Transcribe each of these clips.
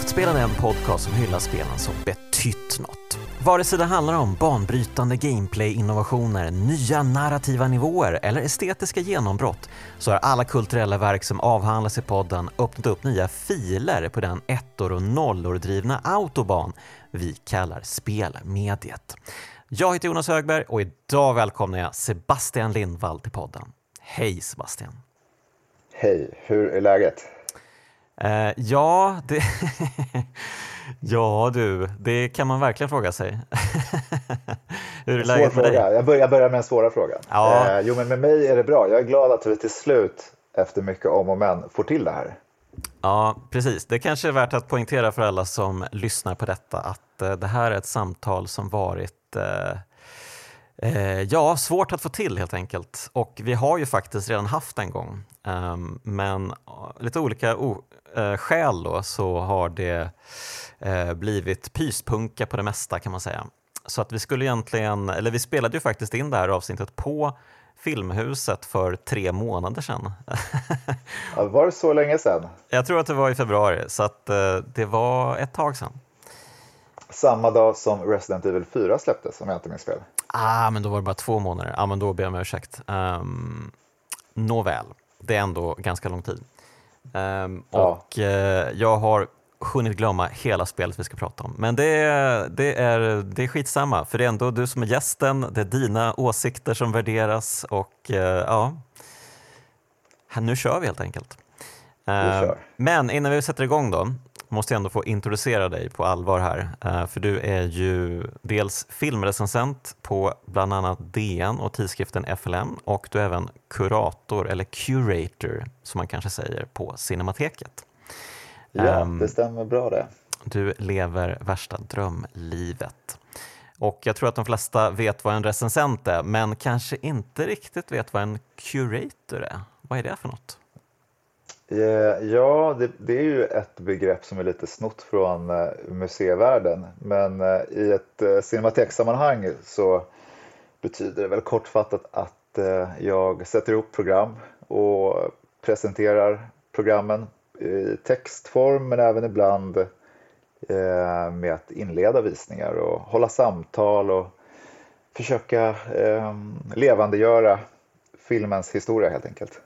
Kraftspelen är en podcast som hyllar spelen som betytt något. Vare sig det handlar om banbrytande gameplay-innovationer, nya narrativa nivåer eller estetiska genombrott så har alla kulturella verk som avhandlas i podden öppnat upp nya filer på den ettor och nollor drivna autobahn vi kallar spelmediet. Jag heter Jonas Högberg och idag välkomnar jag Sebastian Lindvall till podden. Hej Sebastian! Hej, hur är läget? Uh, ja, det... ja du, det kan man verkligen fråga sig. hur är läget med dig? Jag börjar, jag börjar med den svåra frågan. Ja. Uh, jo, men med mig är det bra. Jag är glad att vi till slut, efter mycket om och men, får till det här. Ja, precis. Det kanske är värt att poängtera för alla som lyssnar på detta att uh, det här är ett samtal som varit Ja, svårt att få till helt enkelt. Och vi har ju faktiskt redan haft en gång. Um, men lite olika eh, skäl då så har det eh, blivit pyspunka på det mesta kan man säga. Så att vi skulle egentligen, eller vi spelade ju faktiskt in det här avsnittet på Filmhuset för tre månader sedan. ja, var det så länge sedan? Jag tror att det var i februari, så att eh, det var ett tag sedan. Samma dag som Resident Evil 4 släpptes om jag inte minns fel. Ah, men då var det bara två månader. Ah, men då ber jag om ursäkt. Um, nåväl, det är ändå ganska lång tid. Um, ja. Och uh, jag har hunnit glömma hela spelet vi ska prata om. Men det, det, är, det är skitsamma, för det är ändå du som är gästen, det är dina åsikter som värderas och uh, ja, nu kör vi helt enkelt. Uh, men innan vi sätter igång då, måste jag ändå få introducera dig på allvar här. Uh, för du är ju dels filmrecensent på bland annat DN och tidskriften FLM och du är även kurator, eller curator som man kanske säger, på Cinemateket. Ja, det stämmer bra det. Du lever värsta drömlivet. Och jag tror att de flesta vet vad en recensent är, men kanske inte riktigt vet vad en curator är. Vad är det för något? Eh, ja, det, det, är ju ett begrepp som är lite snott från eh, museivärlden. Men eh, i ett cinemateksammanhang så betyder det väl kortfattat att jag sätter ihop program och presenterar programmen i textform men även ibland med att inleda visningar och hålla samtal och försöka levandegöra filmens historia helt enkelt.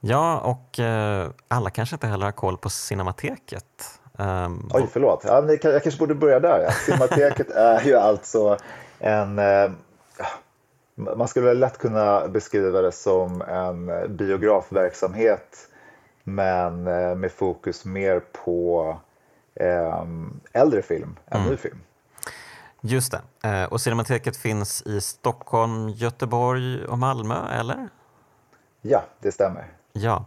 Ja, och eh, alla kanske inte heller har koll på Cinemateket. Um, Oj, förlåt. Ja, men jag kanske borde börja där. Ja. Cinemateket är ju alltså en... Eh, man skulle lätt kunna beskriva det som en biografverksamhet men eh, med fokus mer på eh, äldre film än mm. ny film. Just det. Eh, och Cinemateket finns i Stockholm, Göteborg och Malmö, eller? Ja, det stämmer. Ja.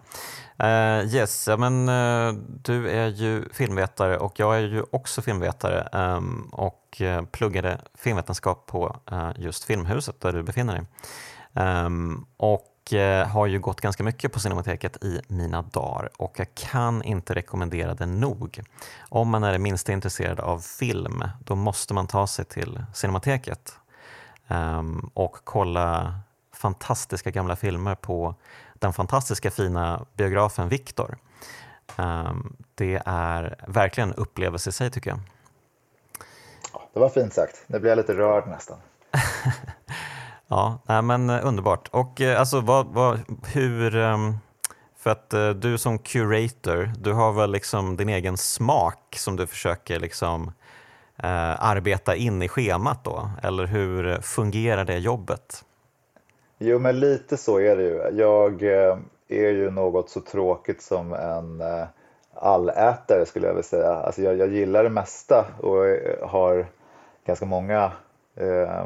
Uh, yes, ja, men, uh, du är ju filmvetare och jag är ju också filmvetare um, och uh, pluggade filmvetenskap på just Filmhuset där du befinner dig. Um, och har ju gått ganska mycket på Cinemateket i mina dagar och jag kan inte rekommendera det nog. Om man är det minsta intresserad av film, då måste man ta sig till Cinemateket um, och kolla fantastiska gamla filmer på den fantastiska fina biografen Victor. Um, det är verkligen en upplevelse i sig tycker jag. Det var fint sagt. Nu blir jag lite rörd nästan. ja, nej, men eh, underbart. Och eh, alltså, vad, vad, hur... Um, för att uh, du som curator, du har väl liksom din egen smak som du försöker liksom arbeta in i schemat då? Eller hur fungerar det jobbet? Jo, men lite så är det ju. Jag eh, är ju något så tråkigt som en eh, allätare skulle jag vilja säga. Alltså jag, jag gillar det mesta och eh, har ganska många eh,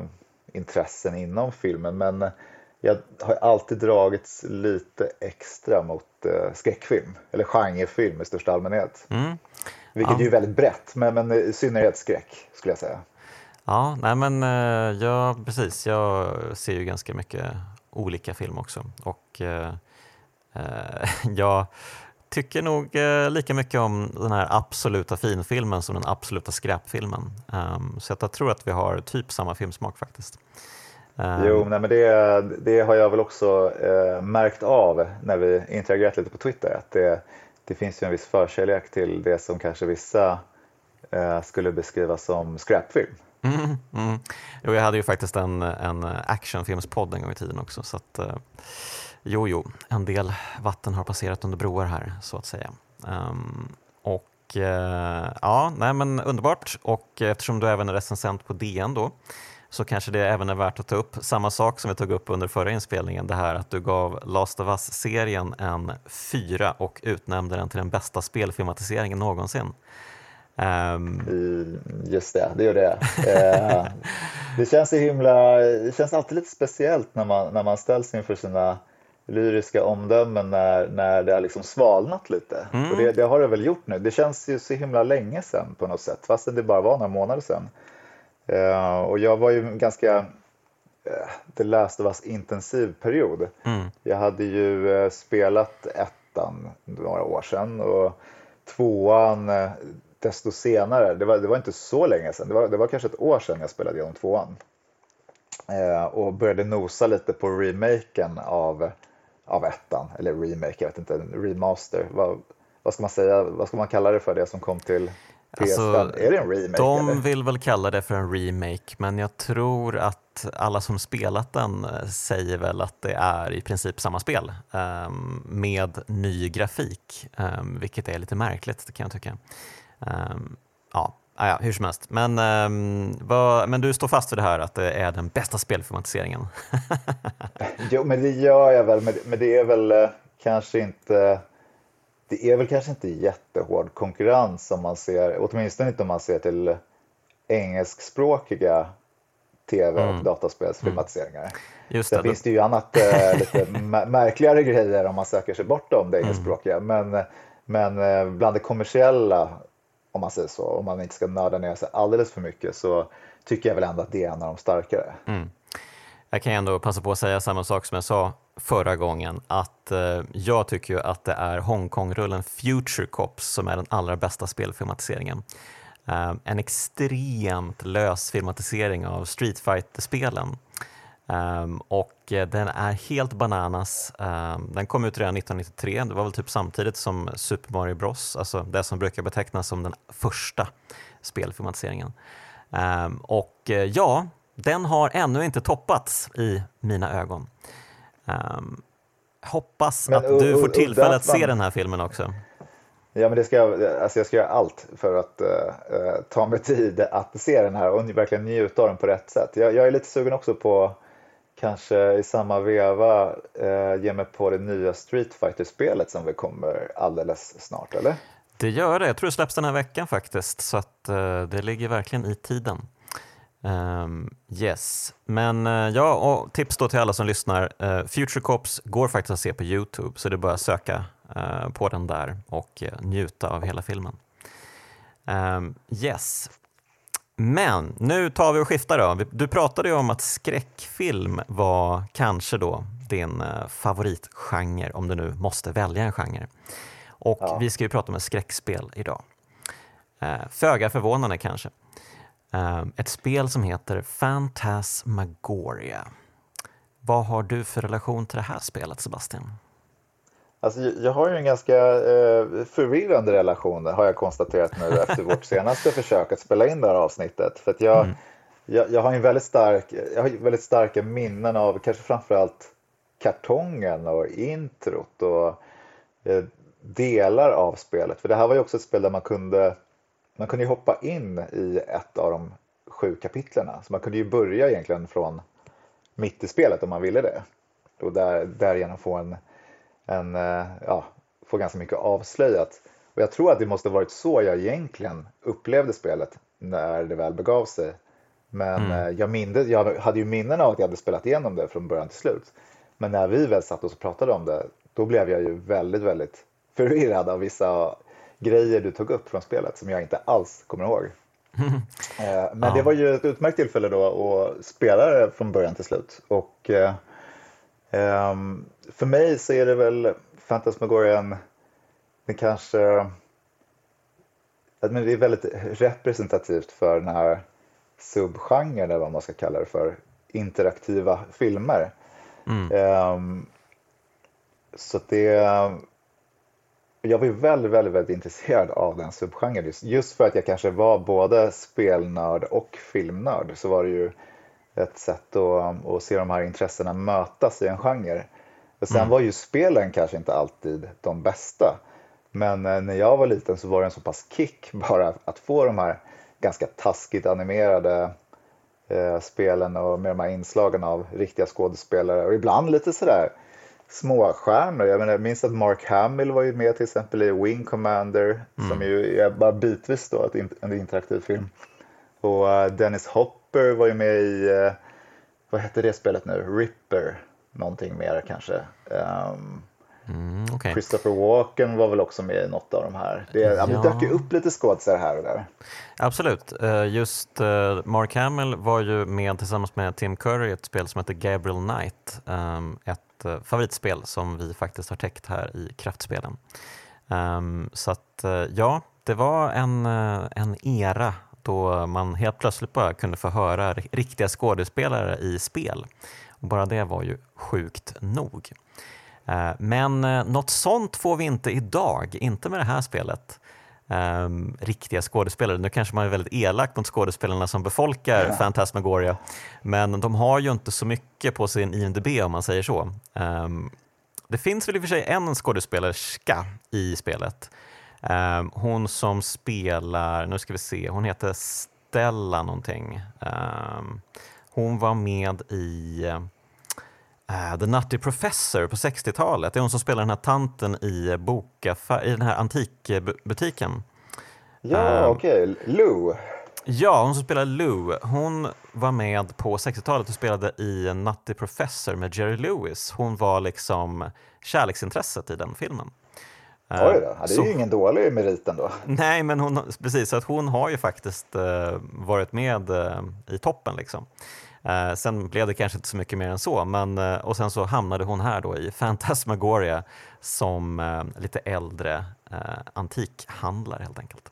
intressen inom filmen men jag har alltid dragits lite extra mot eh, skräckfilm eller genrefilm i största allmänhet. Mm. Vilket ja. är väldigt brett men, men i synnerhet skräck skulle jag säga. Ja, nej men eh, ja, precis. Jag ser ju ganska mycket olika film också. Och eh, eh jag tycker nog eh, lika mycket om den här absoluta finfilmen som den absoluta skräpfilmen. Um, så jag tror att vi har typ samma filmsmak faktiskt. Um, jo, nej, men det, det har jag väl också eh, märkt av när vi interagerat lite på Twitter. Att det, det finns ju en viss förkärlek till det som kanske vissa eh, skulle beskriva som skräpfilm. Mm, mm. Jo, jag hade ju faktiskt en, en actionfilmspodd en gång i tiden också. Så att, eh, jo, jo, en del vatten har passerat under broar här så att säga. Um, och eh, ja, nej men underbart. Och eftersom du även är recensent på DN då så kanske det även är värt att ta upp samma sak som vi tog upp under förra inspelningen, det här att du gav Last of Us-serien en fyra och utnämnde den till den bästa spelfilmatiseringen någonsin. Um... Just det, det gjorde jag. Eh, det känns så himla, det känns alltid lite speciellt när man, när man ställs inför sina lyriska omdömen när, när det har liksom svalnat lite. Mm. Och det, det, har det väl gjort nu. Det känns ju så himla länge sedan på något sätt, fastän det bara var några månader sedan. Uh, och jag var ju ganska Last of Us intensiv period. Mm. Jag hade ju uh, spelat ettan några år sedan och tvåan uh, desto senare. Det var, det var inte så länge sedan, det var, det var kanske ett år sedan jag spelade igenom tvåan. och började nosa lite på remaken av, av ettan, eller remake, jag vet inte, remaster. Vad, vad ska man säga, vad ska man kalla det för det som kom till Alltså, är det en remake? De eller? vill väl kalla det för en remake, men jag tror att alla som spelat den eh, säger väl att det är i princip samma spel um, med ny grafik, um, vilket är lite märkligt kan jag tycka. Um, ja, ah, ja, hur som helst. Men, vad, men du står fast vid det här att det är den bästa spelformatiseringen? jo, men det gör jag väl, men det är väl eh, kanske inte det är väl kanske inte jättehård konkurrens om man ser, åtminstone inte om man ser till engelskspråkiga tv och mm. dataspelsfilmatiseringar. Mm. Sen det. finns det ju annat äh, lite märkligare grejer om man söker sig bortom det mm. engelskspråkiga. Mm. Men, men äh, bland det kommersiella, om man säger så, om man inte ska nörda ner sig alldeles för mycket så tycker jag väl ändå att det är en av de starkare. Mm. Jag kan ändå passa på att säga samma sak som jag sa förra gången, att eh, jag tycker ju att det är Hongkong-rullen Future Cops som är den allra bästa spelfilmatiseringen. Eh, en extremt lös filmatisering av Street Fighter-spelen. Um, och den är helt bananas. Um, den kom ut redan 1993, det var väl typ samtidigt som Super Mario Bros, alltså det som brukar betecknas som den första spelfilmatiseringen. Um, och uh, ja, den har ännu inte toppats i mina ögon. Hoppas men, att du får tillfälle att se den här filmen också. Ja, men det ska jag, alltså jag ska göra allt för att uh, ta mig tid att se den här och verkligen njuta av den på rätt sätt. Jag, jag är lite sugen också på kanske i samma veva eh, ge mig på det nya Street Fighter-spelet som vi kommer alldeles snart, eller? Det gör det. Jag tror det släpps den här veckan faktiskt, så att eh, det ligger verkligen i tiden. Um, yes, men uh, ja, och tips då till alla som lyssnar. Uh, Future Cops går faktiskt att se på Youtube, så det är bara att söka uh, på den där och njuta av hela filmen. Um, yes, men nu tar vi och skiftar då. Du pratade ju om att skräckfilm var kanske då din favoritgenre, om du nu måste välja en genre. Och ja. vi ska ju prata om ett skräckspel idag. Föga förvånande kanske. Ehm, ett spel som heter Phantasmagoria. Vad har du för relation till det här spelet, Sebastian? Alltså, jag har ju en ganska eh, förvirrande relation, har jag konstaterat nu efter vårt senaste försök att spela in det här avsnittet. För jag, mm. jag, jag, har en väldigt, stark, jag har väldigt starka minnen av kanske framförallt kartongen och introt och eh, delar av spelet. För det här var ju också ett spel där man kunde man kunde hoppa in i ett av de sju kapitlerna. Så man kunde ju börja egentligen från mitt i spelet om man ville det. Och där, därigenom få en, en eh, ja, få ganska mycket avslöjat. Och jag tror att det måste varit så jag egentligen upplevde spelet när det väl begav sig. Men mm. Eh, jag, minde, jag hade ju minnen av att jag hade spelat igenom det från början till slut. Men när vi väl satt och pratade om det, då blev jag ju väldigt, väldigt förvirrad av vissa grejer du tog upp från spelet som jag inte alls kommer ihåg. Eh, men det var ju ett utmärkt tillfälle då att spela det från början till slut. Och ehm, för mig så är det väl Fantasmagorian, det kanske men det är väldigt representativt för den här subgenren eller vad man ska kalla det för, interaktiva filmer. Mm. Um, så det jag var ju väldigt, väldigt, väldigt intresserad av den subgenren. Just för att jag kanske var både spelnörd och filmnörd så var det ju ett sätt att, att se de här intressena mötas i en genre. Och sen mm. var ju spelen kanske inte alltid de bästa. Men eh, när jag var liten så var det en så pass kick bara att få de här ganska taskigt animerade eh, spelen och med de här inslagen av riktiga skådespelare och ibland lite sådär småstjärnor. Jag, menar, jag minns att Mark Hamill var ju med till exempel i Wing Commander mm. som ju är bara bitvis då en interaktiv film. Och uh, Dennis Hopper var ju med i, uh, vad hette det spelet nu, Ripper, någonting mer kanske. Um, mm, okay. Christopher Walken var väl också med i något av de här. Det, ja. det dök ju upp lite skådisar här och där. Absolut. Uh, just Mark Hamill var ju med tillsammans med Tim Curry i ett spel som heter Gabriel Knight. Um, ett favoritspel som vi faktiskt har täckt här i kraftspelen. Um, så att ja, det var en, en era då man helt plötsligt bara kunde få höra riktiga skådespelare i spel. Och bara det var ju sjukt nog. Eh, men eh, något sånt får vi inte idag, inte med det här spelet. Um, riktiga skådespelare. Nu kanske man är väldigt elak mot skådespelarna som befolkar ja. Fantasmagoria, men de har ju inte så mycket på sin IMDB om man säger så. Um, det finns väl i och för sig en skådespelerska i spelet hon som spelar, nu ska vi se, hon heter Stella någonting. Um, hon var med i uh, The Nutty Professor på 60-talet. Det är hon som spelar den här tanten i, bokaffär, i den här antikbutiken. Ja, um, okej. Okay. Lou. Ja, hon som spelar Lou. Hon var med på 60-talet och spelade i Nutty Professor med Jerry Lewis. Hon var liksom kärleksintresset i den filmen. Oj då, det är så, ju ingen dålig merit ändå. Nej, men hon, precis, så att hon har ju faktiskt uh, varit med uh, i toppen. Liksom. Sen blev det kanske inte så mycket mer än så, men, och sen så hamnade hon här då i Fantasmagoria som lite äldre antikhandlare helt enkelt.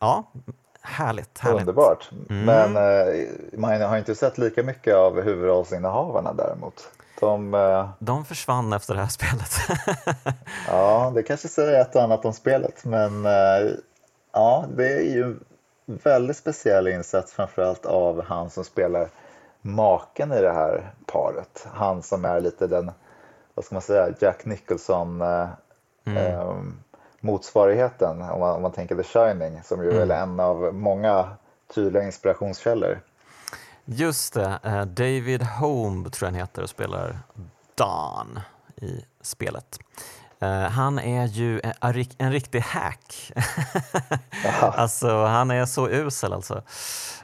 ja, härligt, härligt. Underbart, mm. men man har inte sett lika mycket av huvudrollsinnehavarna däremot. De, eh, de försvann efter det här spelet. ja, det kanske säger ett och annat om spelet, men eh, ja, det är ju väldigt speciell insats framförallt av han som spelar maken i det här paret. Han som är lite den, vad ska man säga, Jack Nicholson eh, mm. eh, motsvarigheten om man, om man tänker The Shining som ju mm. är en av många tydliga inspirationskällor. Just det, eh, David Home tror jag han heter och spelar Don i spelet. Uh, han är ju en, riktig hack. alltså, han är så usel alltså.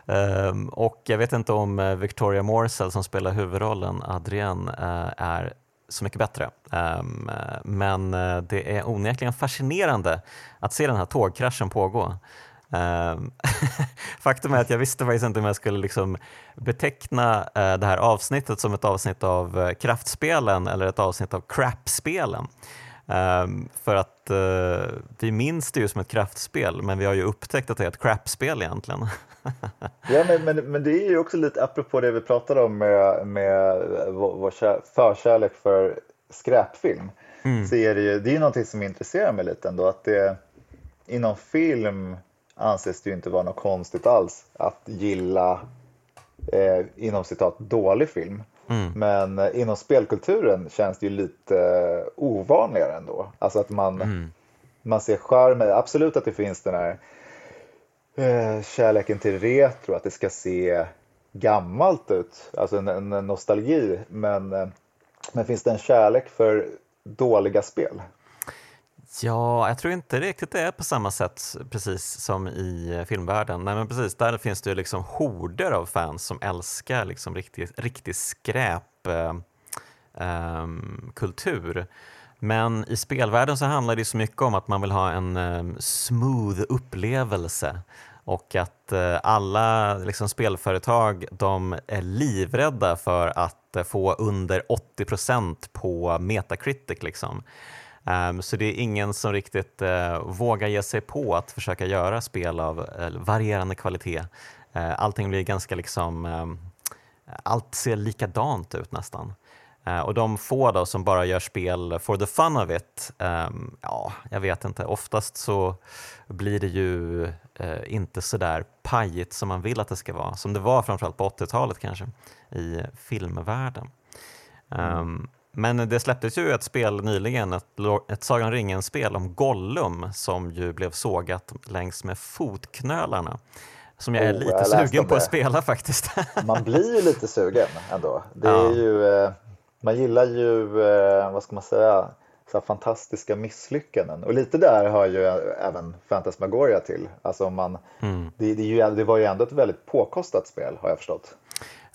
Um, och jag vet inte om eh, Victoria Morsell som spelar huvudrollen, Adrienne, är så mycket bättre. Um, men det är onekligen fascinerande att se den här tågkraschen pågå. Ehm, faktum är att jag visste faktiskt inte om jag skulle liksom beteckna uh, det här avsnittet som ett avsnitt av uh, kraftspelen eller ett avsnitt av crapspelen. Um, för att uh, vi minns det ju som ett kraftspel men vi har ju upptäckt att det är ett crapspel egentligen. ja, men, men, men det är ju också lite apropå det vi pratade om med, med vår förkärlek för skräpfilm. Mm. Så är det, ju, det är någonting som intresserar mig lite ändå. Att det, inom film anses det ju inte vara något konstigt alls att gilla eh, inom citat dålig film. Mm. Men eh, inom spelkulturen känns det ju lite eh, ovanligare ändå. Alltså att man, mm. man ser charmen, absolut att det finns den här eh, kärleken till retro, att det ska se gammalt ut, alltså en, en nostalgi. Men, eh, men finns det en kärlek för dåliga spel? Ja, jag tror inte riktigt det är på samma sätt precis som i eh, filmvärlden. Nej, men precis, där finns det ju liksom horder av fans som älskar liksom riktig, riktig skräpkultur. Eh, eh, men i spelvärlden så handlar det så mycket om att man vill ha en eh, smooth upplevelse och att eh, alla liksom, spelföretag de är livrädda för att eh, få under 80% på Metacritic. Liksom. Um, så det är ingen som riktigt uh, vågar ge sig på att försöka göra spel av uh, varierande kvalitet. Uh, allting blir ganska liksom, um, allt ser likadant ut nästan. Och de få då som bara gör spel for the fun of it, um, ja, jag vet inte. Oftast så blir det ju uh, inte sådär pajigt som man vill att det ska vara, som det var framförallt på 80-talet kanske i filmvärlden. Um, men det släpptes ju ett spel nyligen, ett, ett Sagan ringen-spel om Gollum som ju blev sågat längs med fotknölarna. Som jag är oh, lite jag sugen på att spela faktiskt. Man blir ju lite sugen ändå. Det är ja. ju, eh, man gillar ju, eh, vad ska man säga, så fantastiska misslyckanden. Och lite där hör ju även Fantasmagoria till. Alltså man, mm. det, det, ju, det var ju ändå ett väldigt påkostat spel har jag förstått.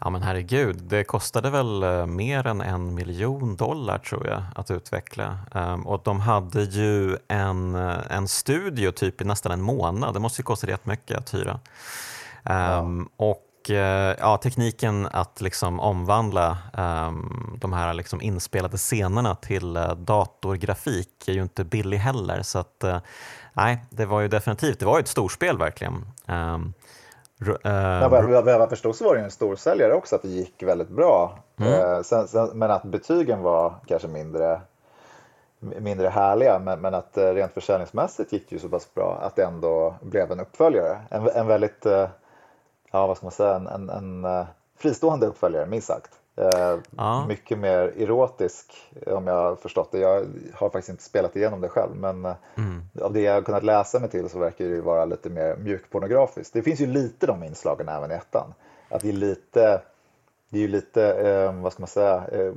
Ja men herregud, det kostade väl eh, mer än en miljon dollar tror jag att utveckla. Um, och de hade ju en, eh, en studio typ i nästan en månad, det måste ju kosta rätt mycket att hyra. Um, ja. Och uh, ja, tekniken att liksom omvandla um, de här liksom inspelade scenerna till uh, datorgrafik är ju inte billig heller. Så att, uh, nej, det var ju definitivt, det var ett storspel verkligen. Um, Uh, vad jag förstod så var det en storsäljare också, att det gick väldigt bra. Mm. Uh, sen, sen, men att betygen var kanske mindre, mindre härliga. Men, men att uh, rent försäljningsmässigt gick det ju så pass bra att det ändå blev en uppföljare. En, en väldigt, ja vad ska man säga, en, en, en fristående uppföljare minst sagt. Eh, ja. Mycket mer erotisk om jag har förstått det. Jag har faktiskt inte spelat igenom det själv men eh, mm. av det jag har kunnat läsa mig till så verkar det vara lite mer mjukpornografiskt. Det finns ju lite de inslagen även i ettan. Att det är lite, det är ju lite, eh, vad ska man säga, eh,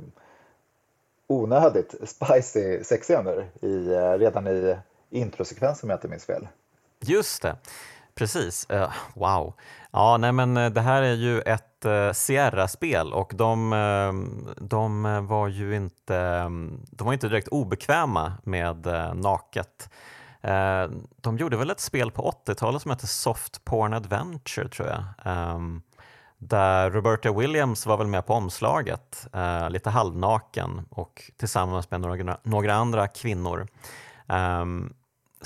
onödigt spicy sexscener i, eh, redan i introsekvensen om jag inte minns fel. Just det, precis. Uh, wow. Ja, nej men eh, det här är ju ett uh, Sierra-spel och de, uh, de, var ju inte, de var inte direkt obekväma med naket. De gjorde väl ett spel på 80-talet som hette Soft Porn Adventure tror jag. Um, där Roberta Williams var väl med på omslaget, lite halvnaken och tillsammans med några, några andra kvinnor. Um,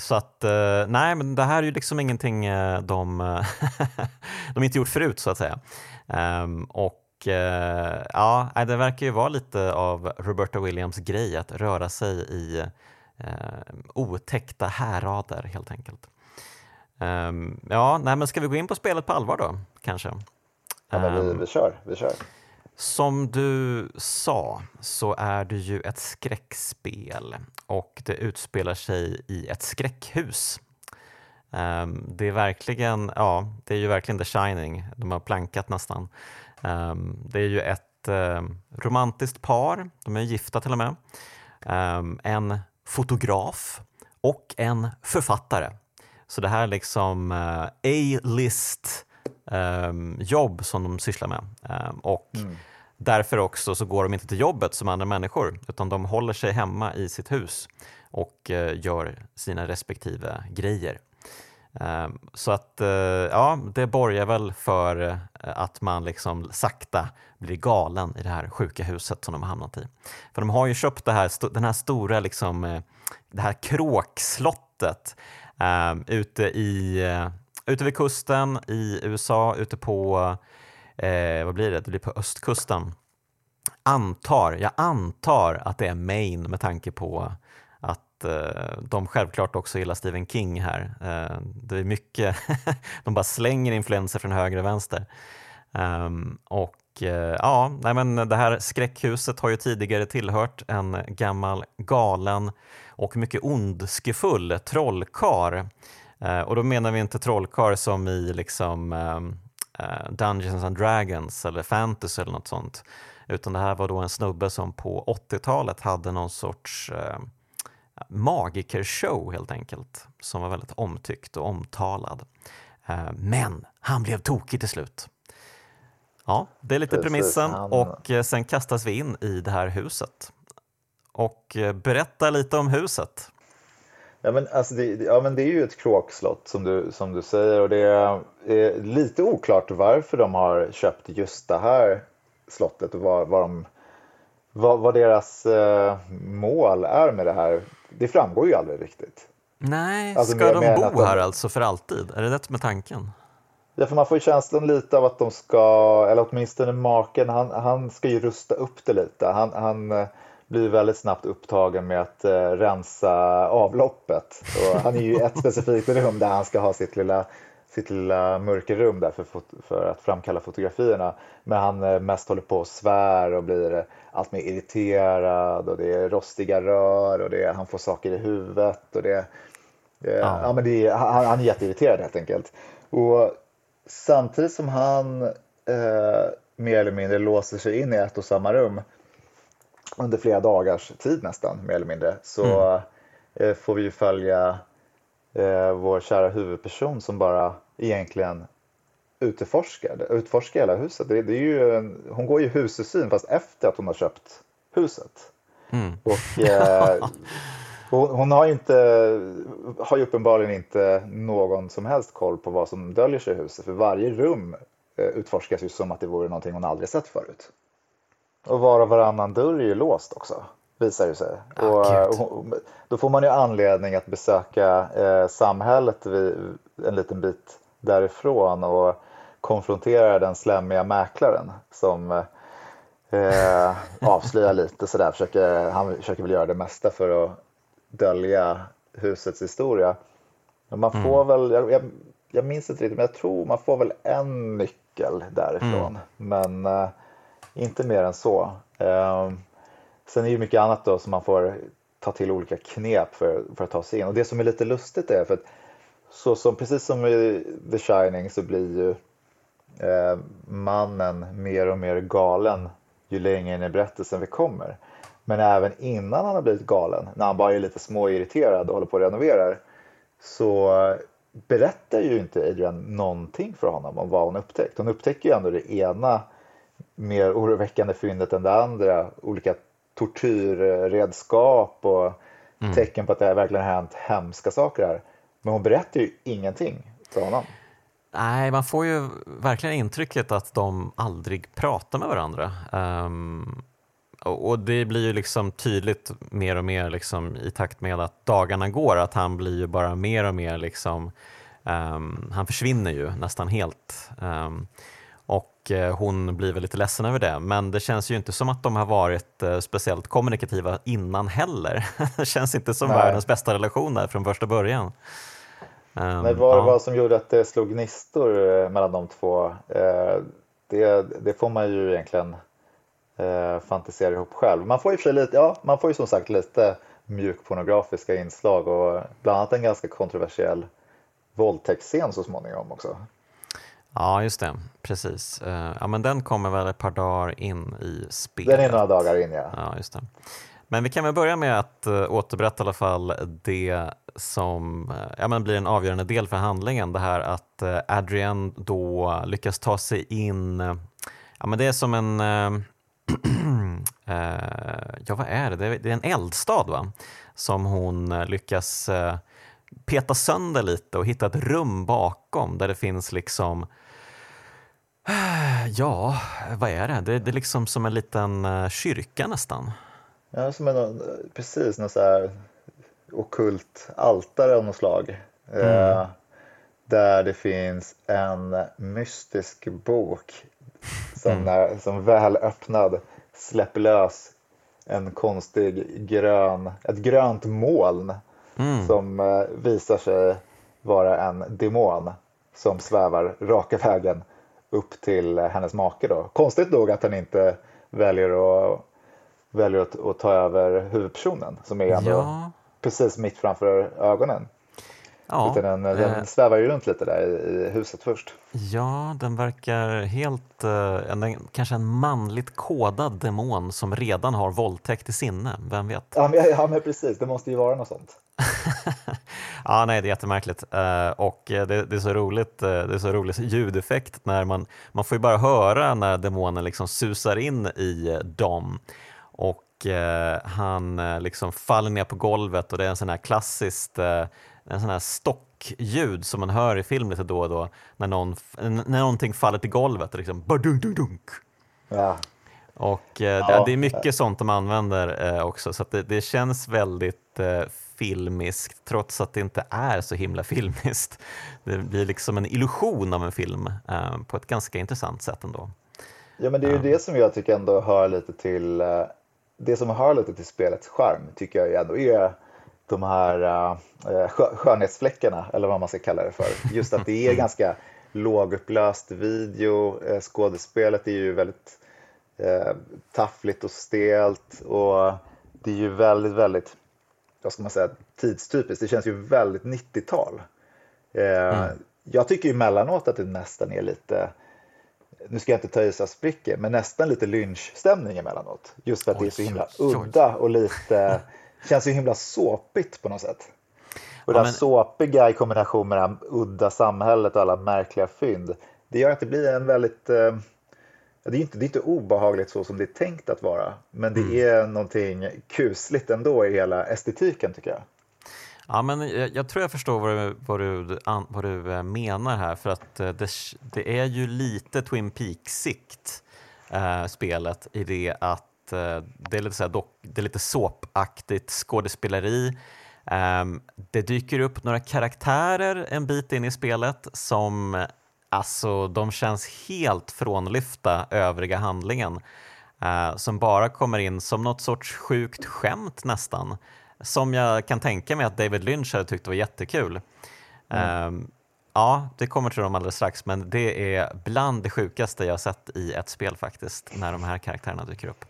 så att, nej men det här är ju liksom ingenting de, de inte gjort förut så att säga. Um, och uh, ja, det verkar ju vara lite av Roberta Williams grej att röra sig i otäckta härader helt enkelt. Um, ja, nej, men ska vi gå in på spelet på allvar då kanske? Ja, men vi, ehm, vi kör, vi kör. Som du sa så är det ju ett skräckspel och det utspelar sig i ett skräckhus Um, det är verkligen, ja, det är ju verkligen The Shining. De har plankat nästan. Um, det är ju ett um, romantiskt par, de är gifta till och med. en fotograf och en författare. Så det här är liksom uh, A-list jobb som de sysslar med. och mm. Därför också så går de inte till jobbet som andra människor utan de håller sig hemma i sitt hus och eh, gör sina respektive grejer. Ehm, så att eh, ja, det borgar väl för eh, att man liksom sakta blir galen i det här sjuka huset som de har hamnat i. För de har ju köpt det här, den här stora, liksom, det här kråkslottet ehm, ute, i, ute vid kusten i USA, ute på, eh, vad blir det, det blir på östkusten. Antar, jag antar att det är Maine med tanke på Eh, de självklart också gillar Stephen King här. Eh, det är mycket, de bara slänger influenser från höger och vänster. Um, och eh, ja, nej men det här skräckhuset har ju tidigare tillhört en gammal galen och mycket ondskefull trollkar. Eh, och då menar vi inte trollkar som i liksom ehm, Dungeons and Dragons eller fantasy eller något sånt. Utan det här var då en snubbe som på 80-talet hade någon sorts magikershow helt enkelt, som var väldigt omtyckt och omtalad. Eh, men han blev tokig till slut. Ja, det är lite Precis, premissen han... och eh, sen kastas vi in i det här huset. Och eh, berätta lite om huset. Ja men, alltså det, ja, men det är ju ett kråkslott som du, som du säger och det är, lite oklart varför de har köpt just det här slottet och vad, vad, de, vad, vad deras eh, mål är med det här det framgår ju aldrig riktigt. Nej, alltså, ska de bo de... här alltså för alltid? Är det det är tanken? Ja, för man får ju känslan lite av att de ska, eller åtminstone maken, han, han ska ju rusta upp det lite. Han, han eh, blir väldigt snabbt upptagen med att uh, rensa avloppet. Och han är ju i ett specifikt rum där han ska ha sitt lilla, sitt lilla mörkerrum där för, för att framkalla fotografierna. Men han uh, mest håller på och svär och blir allt mer irriterad och det är rostiga rör och det, han får saker i huvudet. Och det, uh, ja. ja. men det är, han, han är jätteirriterad helt enkelt. Och samtidigt som han eh, mer eller mindre låser sig in i ett och samma rum under flera dagars tid nästan, mer eller mindre, så mm. eh, får vi ju följa eh, vår kära huvudperson som bara egentligen utforskar, utforskar hela huset. Det, det är ju en, hon går ju husesyn fast efter att hon har köpt huset. Mm. Och, eh, hon, har, inte, har ju uppenbarligen inte någon som helst koll på vad som döljer sig i huset för varje rum eh, utforskas ju som att det vore någonting hon aldrig sett förut. Och var och varannan dörr är ju låst också visar det sig. Ah, och, och, då får man ju anledning att besöka eh, samhället vid, en liten bit därifrån och konfrontera den slämmiga mäklaren som eh, avslöjar lite sådär. Försöker, han försöker väl göra det mesta för att dölja husets historia. Men man får mm. väl, jag, jag, jag, minns inte riktigt, men jag tror man får väl en nyckel därifrån. Mm. Men eh, inte mer än så. Eh, sen är det ju mycket annat då som man får ta till olika knep för, för att ta sig in. Och det som är lite lustigt är för att så som, precis som i The Shining så blir ju eh, mannen mer och mer galen ju längre in i berättelsen vi kommer. Men även innan han har blivit galen, när han bara är lite småirriterad och håller på och renoverar, så berättar ju inte Adrian någonting för honom om vad hon upptäckt. Hon upptäcker ju ändå det ena mer oroväckande fyndet än det andra. Olika tortyrredskap och mm. tecken på att det här verkligen har hänt hemska saker här. Men hon berättar ju ingenting för honom. Nej, man får ju verkligen intrycket att de aldrig pratar med varandra. Um, och det blir ju liksom tydligt mer och mer liksom i takt med att dagarna går att han blir ju bara mer och mer liksom um, han försvinner ju nästan helt. Um, och uh, hon blir väl lite ledsen över det, men det känns ju inte som att de har varit uh, speciellt kommunikativa innan heller. det känns inte som Nej. världens bästa relation där från första början. Um, Men vad det var som gjorde att det slog gnistor eh, mellan de två, det, det får man ju egentligen eh, fantisera ihop själv. Man får ju för lite, ja, man får ju som sagt lite mjukpornografiska inslag och bland annat en ganska kontroversiell våldtäktsscen så småningom också. Ja, just det. Precis. Eh, ja, men den kommer väl ett par dagar in i spelet. Den är några dagar in, ja. ja just det. Men vi kan väl börja med att uh, återberätta i alla fall det som uh, ja, men blir en avgörande del för handlingen. Det här att Adrian då lyckas ta sig in, ja men det är som en Eh, ja, vad är det? Det är en eldstad va? som hon eh, lyckas eh, peta sönder lite och hitta ett rum bakom där det finns liksom Ja, vad är det? Det, det är liksom som en liten kyrka nästan. Ja, som en, precis, något så här okult altare av något slag. Mm. Eh, där det finns en mystisk bok som, mm. när, som väl öppnad släpper lös en konstig grön, ett grönt moln mm. som eh, visar sig vara en demon som svävar raka vägen upp till hennes make. Då. Konstigt nog att han inte väljer att, väljer att, att ta över huvudpersonen som är ja. precis mitt framför ögonen. Ja, Utan den, den eh, svävar ju runt lite där i, huset först. Ja, den verkar helt, eh, en, kanske en manligt kodad demon som redan har våldtäkt i sinne, vem vet? Ja men, ja, men precis, det måste ju vara något sånt. ja, nej, det är jättemärkligt. Uh, och det, det, är så roligt, det är så rolig ljudeffekt när man, man får ju bara höra när demonen liksom susar in i dem. Och han liksom faller ner på golvet och det är en sån här klassiskt en sån här stockljud som man hör i film lite då och då när, någon, när någonting faller till golvet. Liksom, dunk ja. Och eh, ja. det, är mycket sånt de använder eh, också så det, det, känns väldigt eh, filmiskt trots att det inte är så himla filmiskt. Det blir liksom en illusion av en film eh, på ett ganska intressant sätt ändå. Ja, men det är ju det som jag tycker ändå hör lite till eh, det som hör lite till spelets charm tycker jag ändå är de här uh, skönhetsfläckarna eller vad man ska kalla det för. Just att det är ganska lågupplöst video, skådespelet är ju väldigt uh, taffligt och stelt och det är ju väldigt, väldigt, vad ska man säga, tidstypiskt. Det känns ju väldigt 90-tal. Uh, mm. Jag tycker emellanåt att det nästan är lite nu ska jag inte ta i så spricker, men nästan lite lynchstämning emellanåt. Just för att oj, det är så himla oj, udda och lite, känns så himla såpigt på något sätt. Och ja, det men... såpiga i kombination med det här udda samhället och alla märkliga fynd, det gör att det blir en väldigt eh, det är, inte, det är inte obehagligt så som det är tänkt att vara, men det mm. är någonting kusligt ändå i hela estetiken tycker jag. Ja, men jag, jag, tror jag förstår vad du, vad, du, vad du eh, menar här för att eh, det, det är ju lite Twin Peaks-sikt äh, spelet i det att äh, det är lite, så dock, det är lite såpaktigt skådespeleri. Ähm, det dyker upp några karaktärer en bit in i spelet som alltså, de känns helt frånlyfta övriga handlingen. Äh, som bara kommer in som något sorts sjukt skämt nästan som jag kan tänka mig att David Lynch hade tyckt var jättekul. Mm. Um, ja, det kommer till dem alldeles strax, men det är bland det sjukaste jag sett i ett spel faktiskt, när de här karaktärerna dyker upp.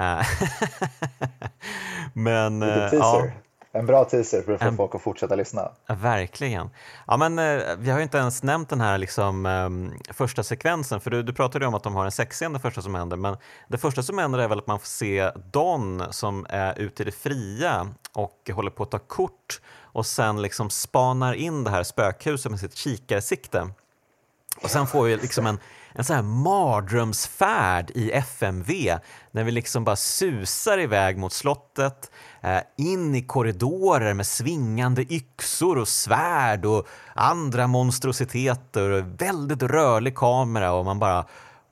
Uh, men, uh, ja. En bra teaser för att få en, folk att fortsätta lyssna. Verkligen. Ja, men, eh, vi har ju inte ens nämnt den här liksom, um, första sekvensen, för du, du pratade om att de har en sexscen det första som händer, men det första som händer är väl att man får se Don som är ute i det fria och håller på att ta kort och sen liksom spanar in det här spökhuset med sitt kikarsikte. Och sen får vi liksom en, en sån här mardrömsfärd i FMV när vi liksom bara susar iväg mot slottet, eh, in i korridorer med svingande yxor och svärd och andra monstrositeter och väldigt rörlig kamera och man bara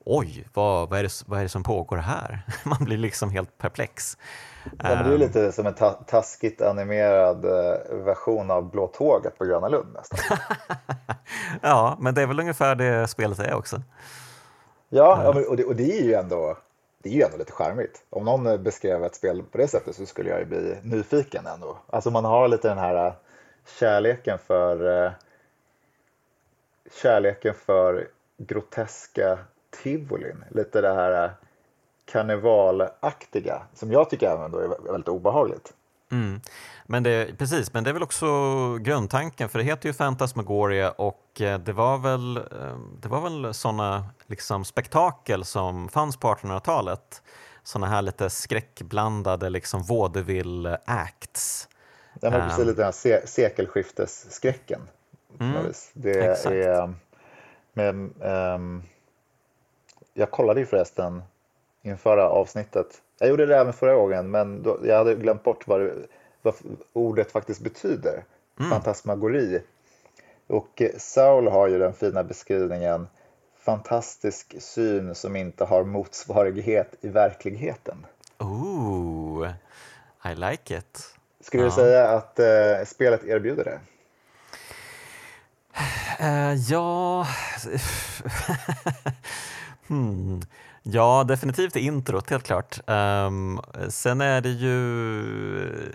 oj, vad, vad, är det, vad är det som pågår här? Man blir liksom helt perplex. Ja, det är lite ehm. som en ta taskigt animerad eh, version av Blå tåget på Gröna Lund nästan. ja, men det är väl ungefär det spelet är också. Ja, och det, och det är ju ändå det är ju ändå lite charmigt. Om någon beskrev ett spel på det sättet så skulle jag ju bli nyfiken ändå. Alltså man har lite den här äh, kärleken för kärleken för groteska tivolin. Lite det här karnevalaktiga som jag tycker även är väldigt obehagligt. Mm. Men det, precis, men det är väl också grundtanken, för det heter ju Fantasmagoria och eh, det var väl, eh, det var väl sådana liksom spektakel som fanns på 1800-talet. Sådana här lite skräckblandade liksom vaudeville acts. Ja, men precis, um, lite den här se sekelskiftesskräcken. Mm, det exakt. är, men, um, jag kollade ju förresten inför avsnittet. Jag gjorde det även förra gången, men då, jag hade glömt bort vad, det, vad ordet faktiskt betyder. Mm. Fantasmagori. Och Saul har ju den fina beskrivningen fantastisk syn som inte har motsvarighet i verkligheten. Ooh, I like it. Skulle ja. du säga att uh, spelet erbjuder det? Uh, ja... hmm. Ja, definitivt introt, helt klart. Um, sen är det ju...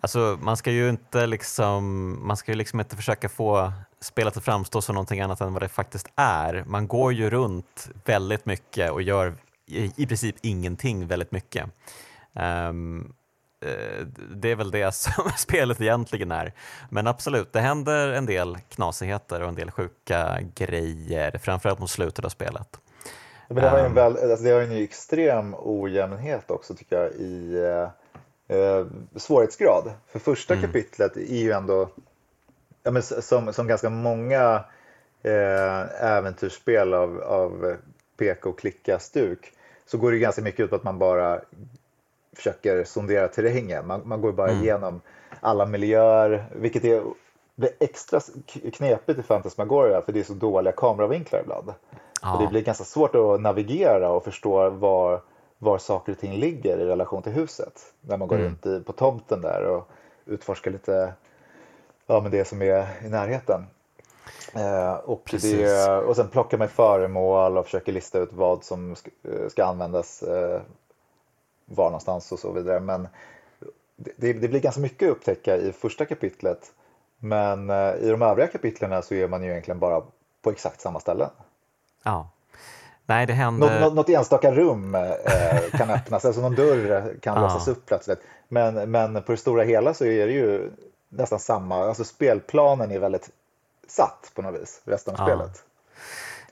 Alltså, man ska ju inte liksom, man ska ju liksom inte försöka få spelet att framstå som någonting annat än vad det faktiskt är. Man går ju runt väldigt mycket och gör i, i princip ingenting väldigt mycket. Um, det är väl det som spelet egentligen är. Men absolut, det händer en del knasigheter och en del sjuka grejer, framförallt mot slutet av spelet. Men det har ju en, ehm. väl, alltså det har en extrem ojämnhet också tycker jag i eh, svårighetsgrad. För första mm. kapitlet är ju ändå, ja, men som, som ganska många eh, äventyrsspel av, av peka och klicka-stuk, så går det ganska mycket ut på att man bara försöker sondera terrängen. Man, man går bara mm. igenom alla miljöer, vilket är, blir extra knepigt i Fantasmagoria för det är så dåliga kameravinklar ibland. Ja. Och det blir ganska svårt att navigera och förstå var, var saker och ting ligger i relation till huset. När man går mm. runt i, på tomten där och utforska lite ja, men det som är i närheten. Eh, och, det, och sen plockar man föremål och försöker lista ut vad som ska, ska användas eh, var någonstans och så vidare. Men det, det, blir ganska mycket att upptäcka i första kapitlet. Men eh, i de övriga kapitlen så är man ju egentligen bara på exakt samma ställen. Ja. Nej, det händer... Nå, något enstaka rum eh, kan öppnas, alltså någon dörr kan låsas upp plötsligt. Men, men på det stora hela så är det ju nästan samma, alltså spelplanen är väldigt satt på något vis, resten av ja. spelet.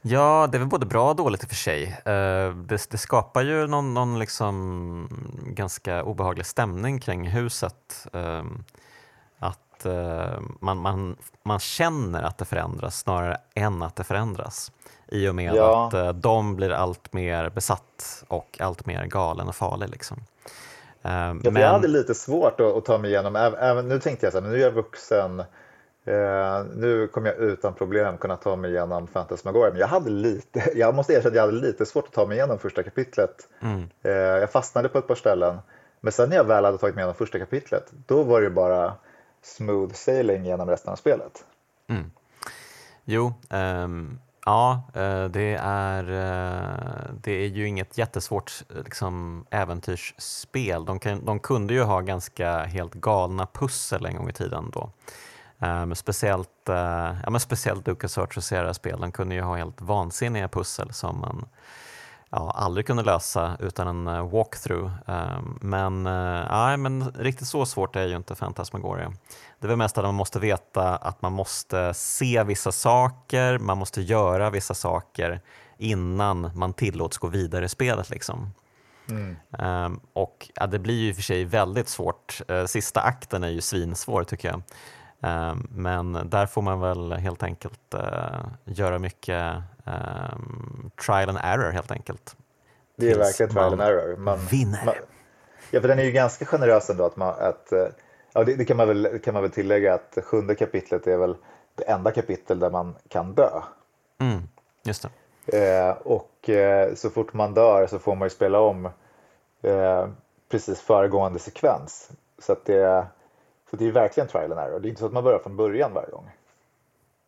Ja, det är väl både bra och dåligt i och för sig. Eh, det, det skapar ju någon, någon liksom ganska obehaglig stämning kring huset. Att eh, man, man, man känner att det förändras snarare än att det förändras. I och med ja. att eh, de blir allt mer besatt och allt mer galen och farlig. Liksom. Ehm, ja, men... Jag hade lite svårt att, att ta mig igenom, även, nu tänkte jag så här, nu är jag vuxen, Eh, nu kommer jag utan problem kunna ta mig igenom Fantasmagoria, men jag hade lite, jag måste erkänna att jag hade lite svårt att ta mig igenom första kapitlet. Mm. Eh, jag fastnade på ett par ställen, men sen när jag väl hade tagit mig igenom första kapitlet, då var det bara smooth sailing genom resten av spelet. Mm. Jo, um, ja, eh, det är, eh, det är ju inget jättesvårt liksom, äventyrsspel. De, kan, de kunde ju ha ganska helt galna pussel en gång i tiden då. Um, speciellt, uh, ja, men speciellt LucasArts och Sierra-spelen kunde ju ha helt vansinniga pussel som man ja, aldrig kunde lösa utan en uh, walkthrough. Um, men, uh, ja, men riktigt så svårt är ju inte Fantasmagoria. Det är väl mest att man måste veta att man måste se vissa saker, man måste göra vissa saker innan man tillåts gå vidare i spelet. Liksom. Mm. Um, och ja, Det blir ju för sig väldigt svårt. sista akten är ju svinsvår tycker jag. Ehm, men där får man väl helt enkelt eh, göra mycket um, trial and error helt enkelt. Det är verkligen trial and error. Man, vinner. Man, ja, för den är ju ganska generös ändå. Att man, att, eh, ja, det, det, kan, man väl, kan man väl tillägga att sjunde kapitlet är väl det enda kapitel där man kan dö. Mm, just det. Eh, och eh, så fort man dör så får man ju spela om eh, precis föregående sekvens. Så att det så det är verkligen trial and error. Det är inte så att man börjar från början varje gång.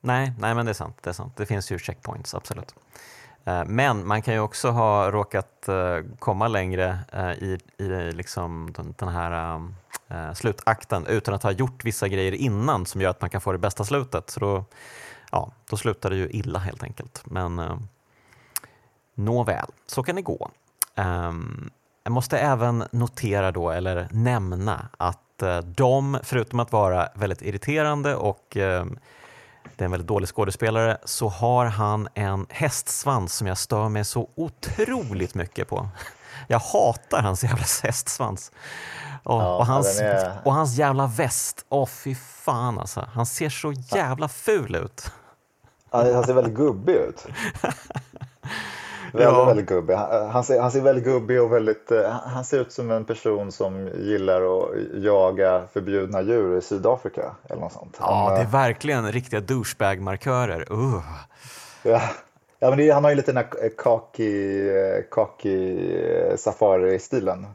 Nej, nej men det är sant. Det, är sant. det finns ju checkpoints, absolut. Eh, men man kan ju också ha råkat eh, komma längre eh, i, i liksom den här slutakten utan att ha gjort vissa grejer innan som gör att man kan få det bästa slutet. Så då, ja, då slutar det ju illa helt enkelt. Men nåväl, så kan det gå. Ehm, jag måste även notera då, eller nämna, att Eh, de, förutom att vara väldigt irriterande och eh, det är en väldigt dålig skådespelare, så har han en hästsvans som jag stör mig så otroligt mycket på. Jag hatar hans jävla hästsvans. Och, ja, och, hans, är... och hans jävla väst. Åh oh, fy fan alltså. Han ser så jävla ful ut. Han ser väldigt gubbig ut. Väldigt, ja. väldigt gubbig. Han, ser, han ser väldigt gubbig och väldigt, eh, han ser ut som en person som gillar att jaga förbjudna djur i Sydafrika eller något sånt. Han, ja, det är eh, verkligen riktiga douchebag-markörer. Uh. Ja. Ja, men det, han har ju lite den här kaki, kaki safari-stilen.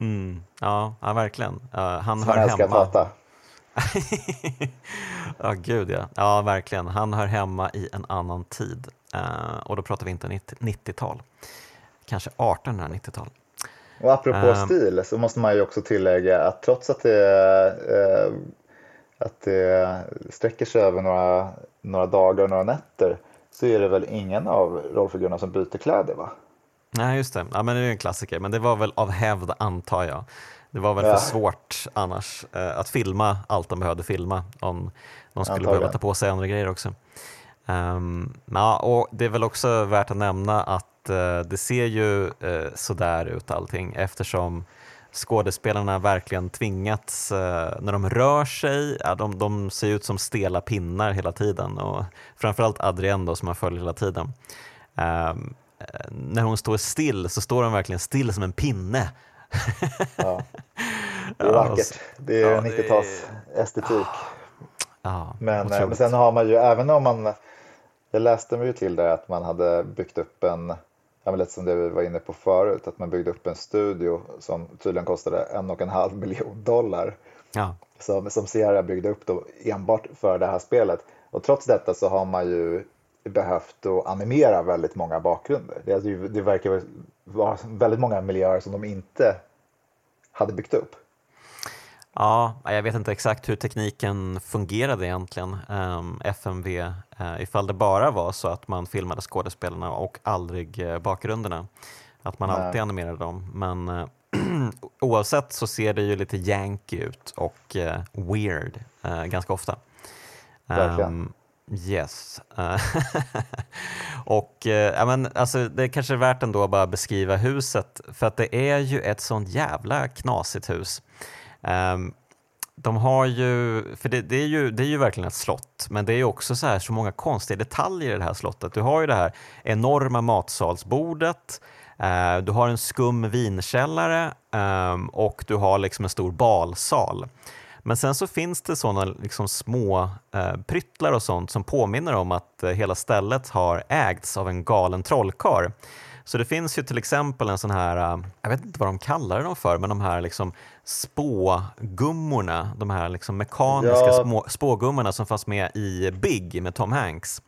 Mm. Ja, ja, verkligen. Uh, han Som hör han hemma. att hata. ja, gud ja. Ja, verkligen. Han hör hemma i en annan tid. Uh, och då pratar vi inte 90-tal. Kanske 1890-tal. Och apropå uh, stil så måste man ju också tillägga att trots att det, uh, att det sträcker sig över några, några dagar och några nätter så är det väl ingen av rollfigurerna som byter kläder va? Nej, just det. Ja, men det är en klassiker, men det var väl av hävd antar jag. Det var väl ja. för svårt annars eh, att filma allt de behövde filma om de skulle Antagligen. behöva ta på sig andra grejer också. Um, ja, och Det är väl också värt att nämna att uh, det ser ju uh, sådär ut allting eftersom skådespelarna verkligen tvingats, uh, när de rör sig, ja, de, de, ser ut som stela pinnar hela tiden och framförallt Adrienne då, som man följer hela tiden. Um, när hon står still så står hon verkligen still som en pinne. ja. Det är vackert. Det är ja, 90-tals estetik. Ja, men, men sen har man ju, även om man jag läste mig till det att man hade byggt upp en, lite som det vi var inne på förut, att man byggde upp en studio som tydligen kostade en och en halv miljon dollar. ja. som, som Sierra byggde upp då enbart för det här spelet. Och trots detta så har man ju behövt att animera väldigt många bakgrunder. Det, det verkar vara väldigt många miljöer som de inte hade byggt upp. Ja, jag vet inte exakt hur tekniken fungerade egentligen, um, ehm, FMV, uh, eh, ifall det bara var så att man filmade skådespelarna och aldrig uh, bakgrunderna. Att man Nej. alltid animerade dem. Men uh, oavsett så ser det ju lite yankee ut och weird ganska ofta. Um, Yes. och äh, men, alltså, det är kanske är värt ändå att bara beskriva huset för att det är ju ett sånt jävla knasigt hus. Um, de har ju, för det, det, är ju, det är ju verkligen ett slott, men det är ju också så, här, så många konstiga detaljer i det här slottet. Du har ju det här enorma matsalsbordet, eh, du har en skum vinkällare eh, och du har liksom en stor balsal. Men sen så finns det sådana liksom små eh, pryttlar och sånt som påminner om att eh, hela stället har ägts av en galen trollkarl. Så det finns ju till exempel en sån här, eh, jag vet inte vad de kallar dem för, men de här liksom spågummorna, de här liksom mekaniska ja. små, spågummorna som fanns med i Big med Tom Hanks.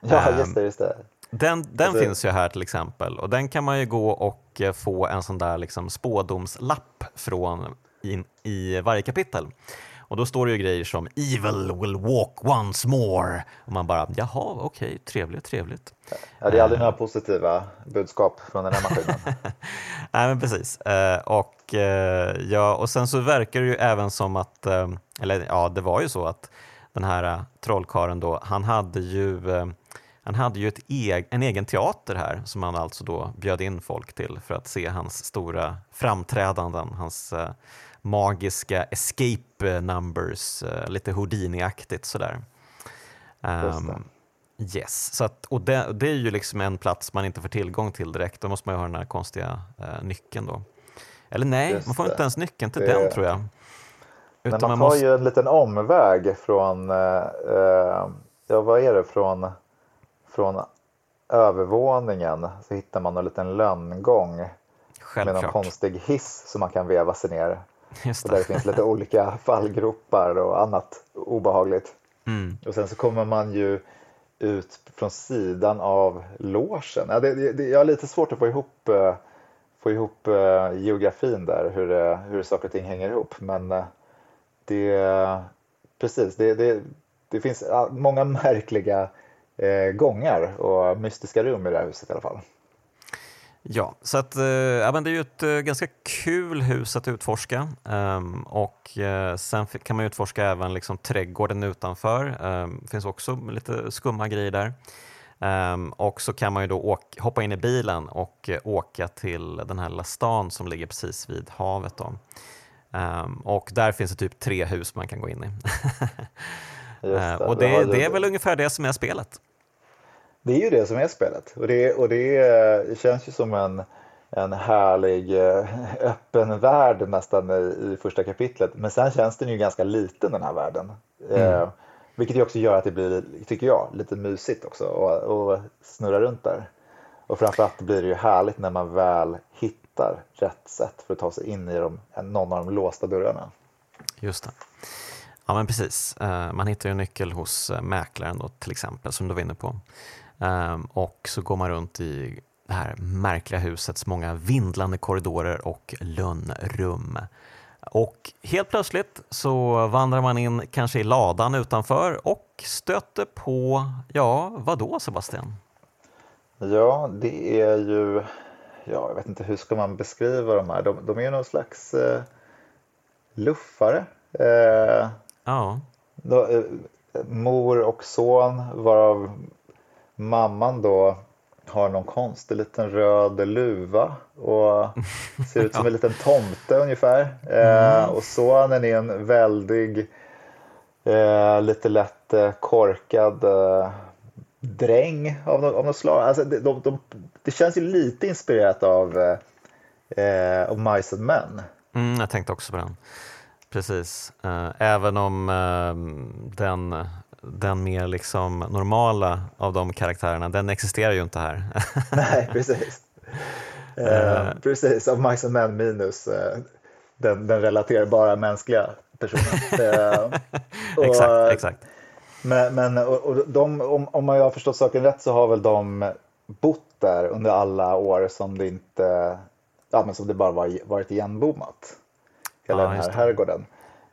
Ja, just det. Just det. Den, den alltså... finns ju här till exempel och den kan man ju gå och eh, få en sån där liksom spådomslapp från in, i varje kapitel. Och då står det ju grejer som “Evil will walk once more” och man bara “Jaha, okej, okay, trevligt, trevligt”. Ja, det är aldrig uh, några positiva budskap från den här maskinen. Nej, men precis. Uh, och, uh, ja, och sen så verkar det ju även som att, eller ja, det var ju så att den här trollkaren då, han hade ju han hade ju ett eg en egen teater här som han alltså då bjöd in folk till för att se hans stora framträdanden, hans magiska escape numbers, uh, lite Houdini-aktigt sådär. Um, yes, så att, och det, det, är ju liksom en plats man inte får tillgång till direkt, då måste man ju ha den här konstiga uh, nyckeln då. Eller nej, Just man får det. inte ens nyckeln till det... den tror jag. Utan Men man, man tar måste... ju en liten omväg från, uh, ja vad är det, från, från övervåningen så hittar man en liten lönngång Självklart. med någon konstig hiss som man kan veva sig ner. Just det. där det finns lite olika fallgropar och annat obehagligt. Mm. Och sen så kommer man ju ut från sidan av låsen. Ja, det, det, jag har lite svårt att få ihop, uh, få ihop uh, geografin där, hur, uh, hur saker och ting hänger ihop. Men det, precis, det, det, det finns många märkliga gångar och mystiska rum i det här huset i alla fall. Ja, så att, eh, ja, men det är ju ett eh, ganska kul hus att utforska um, och uh, sen kan man utforska även liksom trädgården utanför. Um, det finns också lite skumma grejer där. Um, och så kan man ju då hoppa in i bilen och åka till den här lilla stan som ligger precis vid havet. Då. och där finns det typ tre hus man kan gå in i. det, och det, det är väl ungefär det som är spelet. Det är ju det som är spelet och det, och det, det känns ju som en, en härlig eh, öppen värld nästan i, i första kapitlet. Men sen känns den ju ganska liten den här världen. Mm. Eh, vilket ju också gör att det blir, tycker jag, lite mysigt också att snurra runt där. Och framförallt blir det ju härligt när man väl hittar rätt sätt för att ta sig in i de, någon av de låsta dörrarna. Just det. Ja men precis, eh, man hittar ju en nyckel hos eh, mäklaren då till exempel som du var inne på. Um, och så går man runt i det här märkliga husets många vindlande korridorer och lönnrum. Och helt plötsligt så vandrar man in kanske i ladan utanför och stöter på, ja, vad då Sebastian? Ja, det är ju, ja, jag vet inte hur ska man beskriva de här? De, de är ju någon slags eh, luffare. Eh, ja. Då, eh, mor och son varav mamman då har någon konstig liten röd luva och ser ut som en liten tomte ungefär. Eh, mm. och sonen är en väldig, eh, lite lätt eh, korkad eh, dräng av, av något slag. Alltså, de, de, de, det känns ju lite inspirerat av, eh, av Mice and Men. Mm, jag tänkte också på den. Precis. Eh, även om den den mer liksom normala av de karaktärerna, den existerar ju inte här. Nej, precis. Uh, precis, av Mice and Men minus uh, den, den relaterbara mänskliga personen. exakt, exakt. Men, men och, och de, om, om jag har förstått saken rätt så har väl de bott där under alla år som det inte, ja men som det bara var, varit igenbommat. Hela ja, den här herrgården.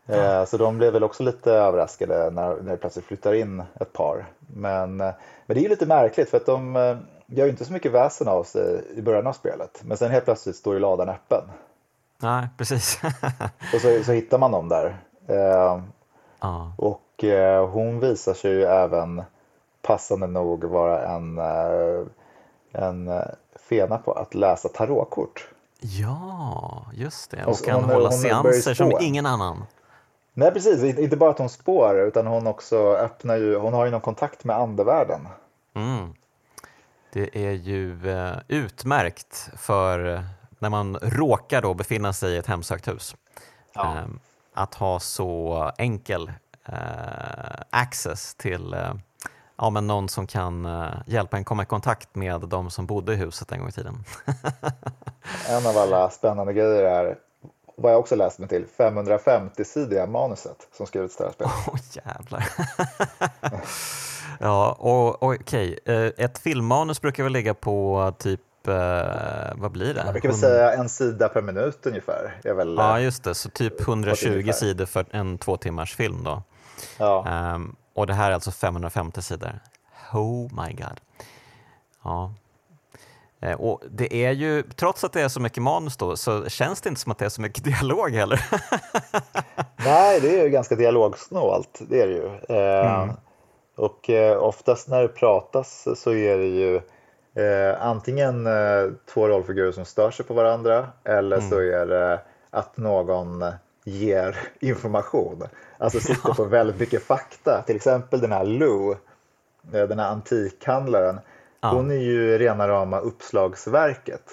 Ja. Eh, så de blev väl också lite överraskade när, när det plötsligt flyttar in ett par. Men, men det är ju lite märkligt för att de eh, gör ju inte så mycket väsen av sig i början av spelet. Men sen helt plötsligt står ju ladan öppen. Nej, precis. och så, så hittar man dem där. Eh, ah. Och eh, hon visar sig ju även passande nog vara en, eh, en eh, fena på att läsa tarotkort. Ja, just det. Och, och kan hon, hålla hon seanser som ingen annan. Nej, precis. Inte bara att hon spår, utan hon också öppnar ju, hon har ju någon kontakt med andevärlden. Mm. Det är ju eh, utmärkt för när man råkar då befinna sig i ett hemsökt hus. Ja. Eh, att ha så enkel eh, access till eh, ja, men någon som kan eh, hjälpa en komma i kontakt med de som bodde i huset en gång i tiden. en av alla spännande grejer är vad jag också läst mig till, 550-sidiga manuset som skrivits till det här spelet. Åh oh, jävlar. ja, och, och okej, okay. Eh, ett filmmanus brukar väl ligga på typ eh, vad blir det? Man brukar väl säga en sida per minut ungefär. Är väl, ja, just det, så typ 120 sidor för en två timmars film då. Ja. Um, och det här är alltså 550 sidor. Oh my god. Ja. Eh, och det är ju, trots att det är så mycket manus då, så känns det inte som att det är så mycket dialog heller. Nej, det är ju ganska dialogsnålt, det är det ju. Eh, mm. Och eh, oftast när det pratas så är det ju eh, antingen två rollfigurer som stör sig på varandra eller mm. så är det att någon ger information. Alltså sitter på väldigt mycket fakta. Till exempel den här Lou, den här antikhandlaren. Hon är ju rena rama uppslagsverket.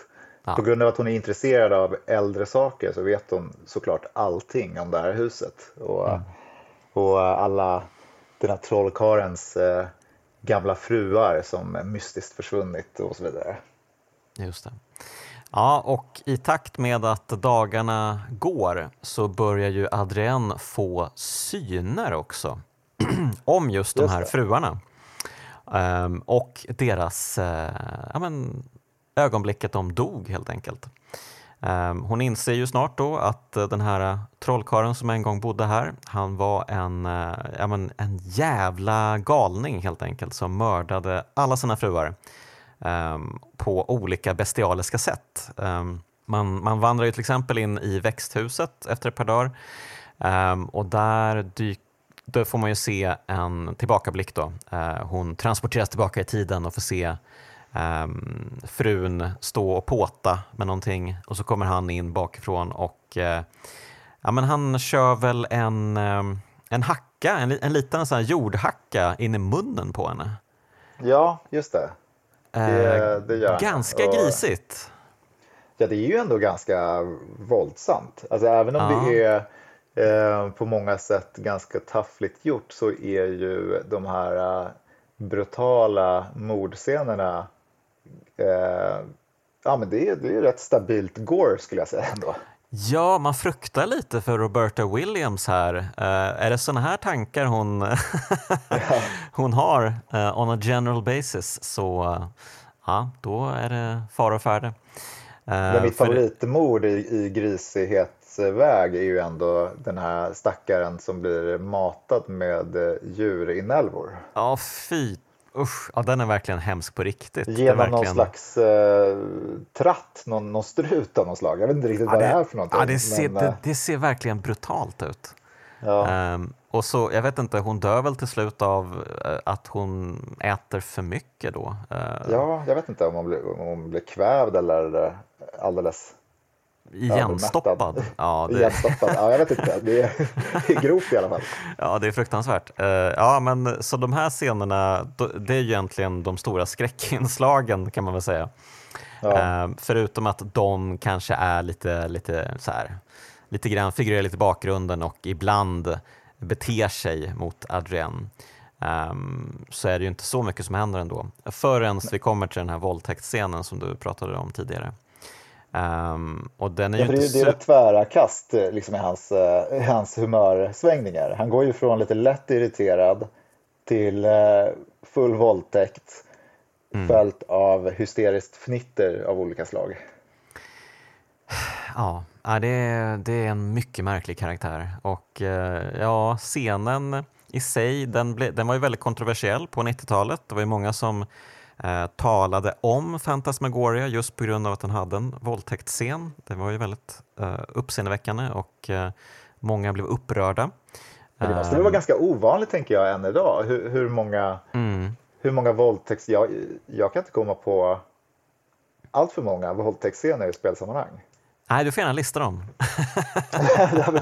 På grund av att hon är intresserad av äldre saker så vet hon såklart allting om det här huset. Och, mm. och alla den här trollkarens eh, gamla fruar som mystiskt försvunnit och så vidare. Just det. Ja, och i takt med att dagarna går så börjar ju Adrienne få syner också om just, just de här det. fruarna. Um, och deras uh, ja, men, ögonblicket de dog helt enkelt. Um, hon inser ju snart då att uh, den här trollkaren som en gång bodde här, han var en, uh, ja, men, en jävla galning helt enkelt som mördade alla sina fruar um, på olika bestialiska sätt. Um, man, man vandrar ju till exempel in i växthuset efter ett par dagar um, och där dyker då får man ju se en tillbakablick. Då. Uh, hon transporteras tillbaka i tiden och får se um, frun stå och påta med någonting och så kommer han in bakifrån och uh, ja, men han kör väl en, um, en hacka, en, en liten sån jordhacka in i munnen på henne. Ja, just det. Det, det gör Ganska och, grisigt. Ja, det är ju ändå ganska våldsamt. Alltså även om ja. det är eh, på många sätt ganska taffligt gjort så är ju de här eh, brutala mordscenerna eh, ja, men det, är, det är rätt stabilt gore skulle jag säga ändå. Ja, man fruktar lite för Roberta Williams här. Uh, är det sådana här tankar hon, hon har uh, on a general basis så uh, ja, då är det fara och färde. Uh, mitt favoritmord i, i grisighetsväg är ju ändå den här stackaren som blir matad med djurinälvor. Ja, fy Usch, ja, den är verkligen hemsk på riktigt. Genom verkligen... någon slags eh, tratt, någon, någon strut av något slag. Jag vet inte riktigt ja, vad det, är för någonting. Ja, det, ser, men, det, eh, det, ser verkligen brutalt ut. Ja. Um, och så, jag vet inte, hon dör väl till slut av uh, att hon äter för mycket då? Uh, ja, jag vet inte om hon blir, om hon blir kvävd eller alldeles Igenstoppad? Ja, det... Igenstoppad, ja jag vet inte. Det är, det är grovt i alla fall. Ja, det är fruktansvärt. Uh, ja, men så de här scenerna, det är ju egentligen de stora skräckinslagen kan man väl säga. Ja. Uh, förutom att de kanske är lite, lite så här, lite grann figurerar lite i bakgrunden och ibland beter sig mot Adrienne. Um, så är det ju inte så mycket som händer ändå. Förrän vi kommer till den här våldtäktsscenen som du pratade om tidigare. Um, och den är ja, ju inte det, är, det är tvära kast liksom, i hans, uh, hans humörsvängningar. Han går ju från lite lätt irriterad till uh, full våldtäkt mm. följt av hysteriskt fnitter av olika slag. Ja, det är, det är en mycket märklig karaktär och uh, ja, scenen i sig, den, ble, den var ju väldigt kontroversiell på 90-talet. Det var ju många som eh, talade om Fantasmagoria just på grund av att den hade en våldtäktsscen. Det var ju väldigt eh, uppseendeväckande och eh, många blev upprörda. Det måste väl vara ganska ovanligt tänker jag än idag. Hur, hur många, mm. hur många våldtäkts... Jag, jag kan inte komma på allt för många våldtäktsscener i spelsammanhang. Nej, du får gärna lista dem.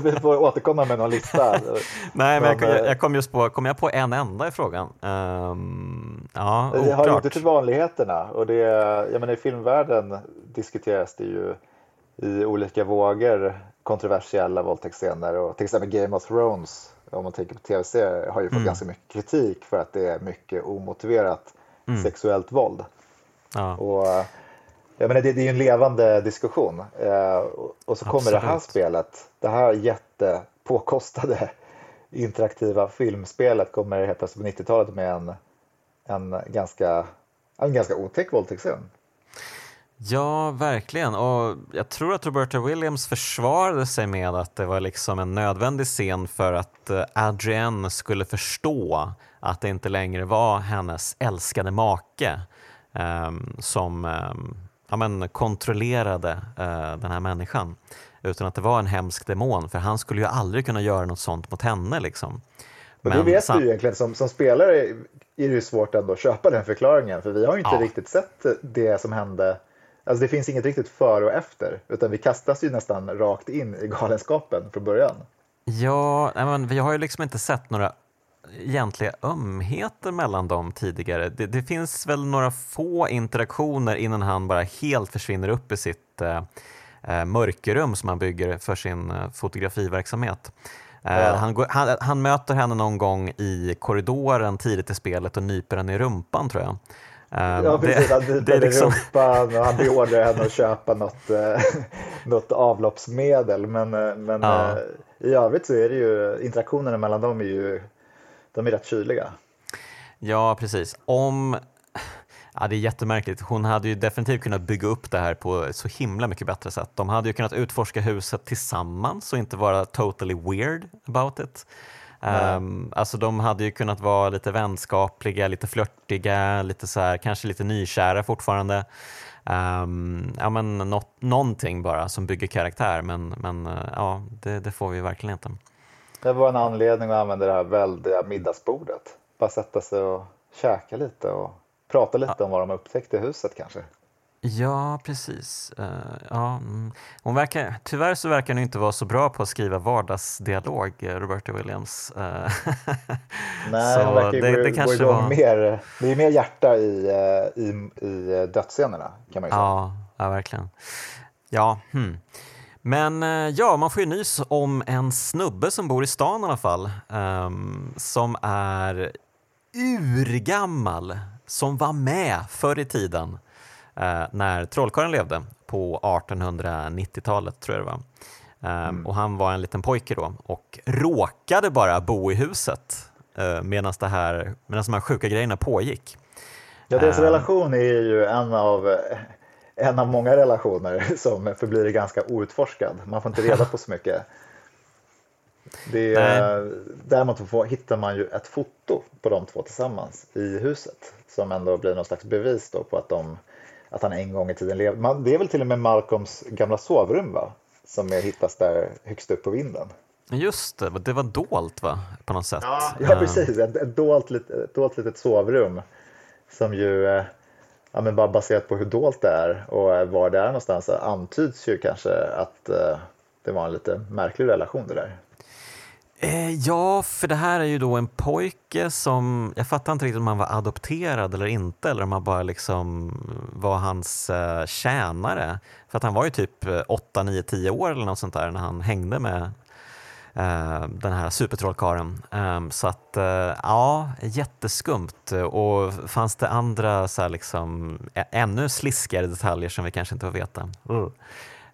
vi får återkomma med någon lista. Nej, men jag, jag, kom just på, kom jag på en enda i frågan? Um, ja, oklart. Det hör inte till vanligheterna och det, jag menar, i filmvärlden diskuteras det ju i olika vågor kontroversiella våldtäktsscener och till exempel Game of Thrones om man tänker på tv-serier har ju fått mm. ganska mycket kritik för att det är mycket omotiverat mm. sexuellt våld. Ja. Och, jag menar, det, det är ju en levande diskussion. Eh, och så kommer Absolut. det här spelet, det här jättepåkostade interaktiva filmspelet kommer helt plötsligt på 90-talet med en, en, ganska, en ganska otäck våldtäktsscen. Ja, verkligen. Och jag tror att Roberta Williams försvarade sig med att det var liksom en nödvändig scen för att eh, Adrienne skulle förstå att det inte längre var hennes älskade make um, som um, ja, men, kontrollerade uh, den här människan utan att det var en hemsk demon för han skulle ju aldrig kunna göra något sånt mot henne. Liksom. Men, det vet vi ju egentligen, som, som spelare är det ju svårt ändå att köpa den förklaringen för vi har ju inte ja. riktigt sett det som hände Alltså det finns inget riktigt före och efter utan vi kastas ju nästan rakt in i galenskapen från början. Ja, men vi har ju liksom inte sett några egentliga ömheter mellan dem tidigare. Det, det, finns väl några få interaktioner innan han bara helt försvinner upp i sitt eh, eh mörkerrum som han bygger för sin eh, fotografiverksamhet. Eh, ja. han, går, han, han, möter henne någon gång i korridoren tidigt i spelet och nyper henne i rumpan tror jag. Ja, precis. Han nyper liksom... i rumpan och han beordrar henne att köpa något, något avloppsmedel. Men, men ja. i övrigt så är det ju interaktionerna mellan dem är ju de är rätt kyliga. Ja, precis. Om... Ja, det är jättemärkligt. Hon hade ju definitivt kunnat bygga upp det här på så himla mycket bättre sätt. De hade ju kunnat utforska huset tillsammans och inte vara totally weird about it. Um, alltså de hade ju kunnat vara lite vänskapliga, lite flörtiga, lite så här, kanske lite nykära fortfarande. Um, ja, men något, någonting bara som bygger karaktär, men, men uh, ja, det, det får vi verkligen inte. Det var en anledning att använda det här väldiga middagsbordet. Bara sätta sig och käka lite och prata lite ja. om vad de upptäckte i huset kanske. Ja, precis. Uh, ja, mm. hon verkar, tyvärr så verkar hon inte vara så bra på att skriva vardagsdialog, eh, Roberta Williams. Uh, Nej, hon verkar det, gå, det kanske var... mer. Det är mer hjärta i, i, i dödsscenerna kan man ju säga. Ja, ja verkligen. Ja, hmm. Men ja, man får ju nys om en snubbe som bor i stan i alla fall, um, som är urgammal, som var med förr i tiden eh, när Trollkarlen levde på 1890-talet tror jag det var. Um, mm. Och han var en liten pojke då och råkade bara bo i huset uh, medan de här sjuka grejerna pågick. Ja, deras um, relation är ju en av, en av många relationer som förblir ganska outforskad. Man får inte reda på så mycket. Det är, däremot får, hittar man ju ett foto på de två tillsammans i huset som ändå blir någon slags bevis då på att de att han en gång i tiden levde. Det är väl till och med Malcolms gamla sovrum va? Som hittas där högst upp på vinden. Just det, det var dolt va? På något sätt. Ja, ja precis. Ett, ett, dolt, ett dolt litet sovrum. Som ju, eh, ja, men bara baserat på hur dolt det är och eh, var det är någonstans antyds ju kanske att eh, det var en lite märklig relation det där. Eh, ja, för det här är ju då en pojke som, jag fattar inte riktigt om han var adopterad eller inte eller om han bara liksom var hans eh, tjänare. För att han var ju typ 8, 9, 10 år eller något sånt där när han hängde med den här supertrollkaren. Um, så att uh, ja, jätteskumt. Och fanns det andra så liksom, ännu sliskigare detaljer som vi kanske inte får veta? Uh,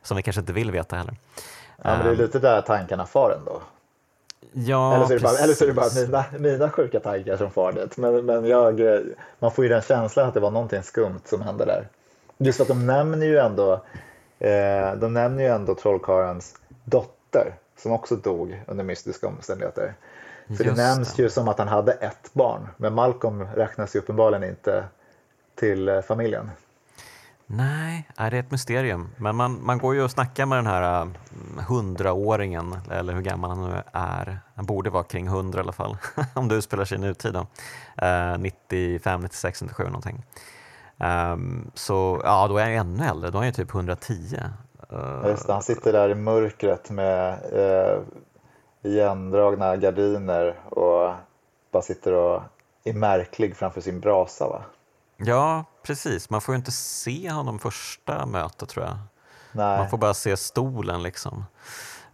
som vi kanske inte vill veta heller. Ja, men det är ehm. lite där tankarna far ändå. Ja, eller, så är det bara, eller så är det bara mina, mina sjuka tankar som far dit. Men, men jag, man får ju den känslan att det var någonting skumt som hände där. Just att de nämner ju ändå, eh, de nämner ju ändå trollkarlens dotter som också dog under mystiska omständigheter. Så Just det nämns det. ju som att han hade ett barn, men Malcolm räknas ju uppenbarligen inte till eh, familjen. Nej, det är ett mysterium. Men man, man går ju och snackar med den här mm, hundraåringen, eller hur gammal han nu är. Han borde vara kring hundra i alla fall, om du spelar sig i nutid. Då. Uh, 95, 96, 97 någonting. Um, så ja, då är han ännu äldre, då är han typ 110. Uh, Just det, han sitter där i mörkret med uh, igendragna gardiner och bara sitter och är märklig framför sin brasa. Va? Ja, precis. Man får ju inte se honom första mötet tror jag. Nej. Man får bara se stolen liksom.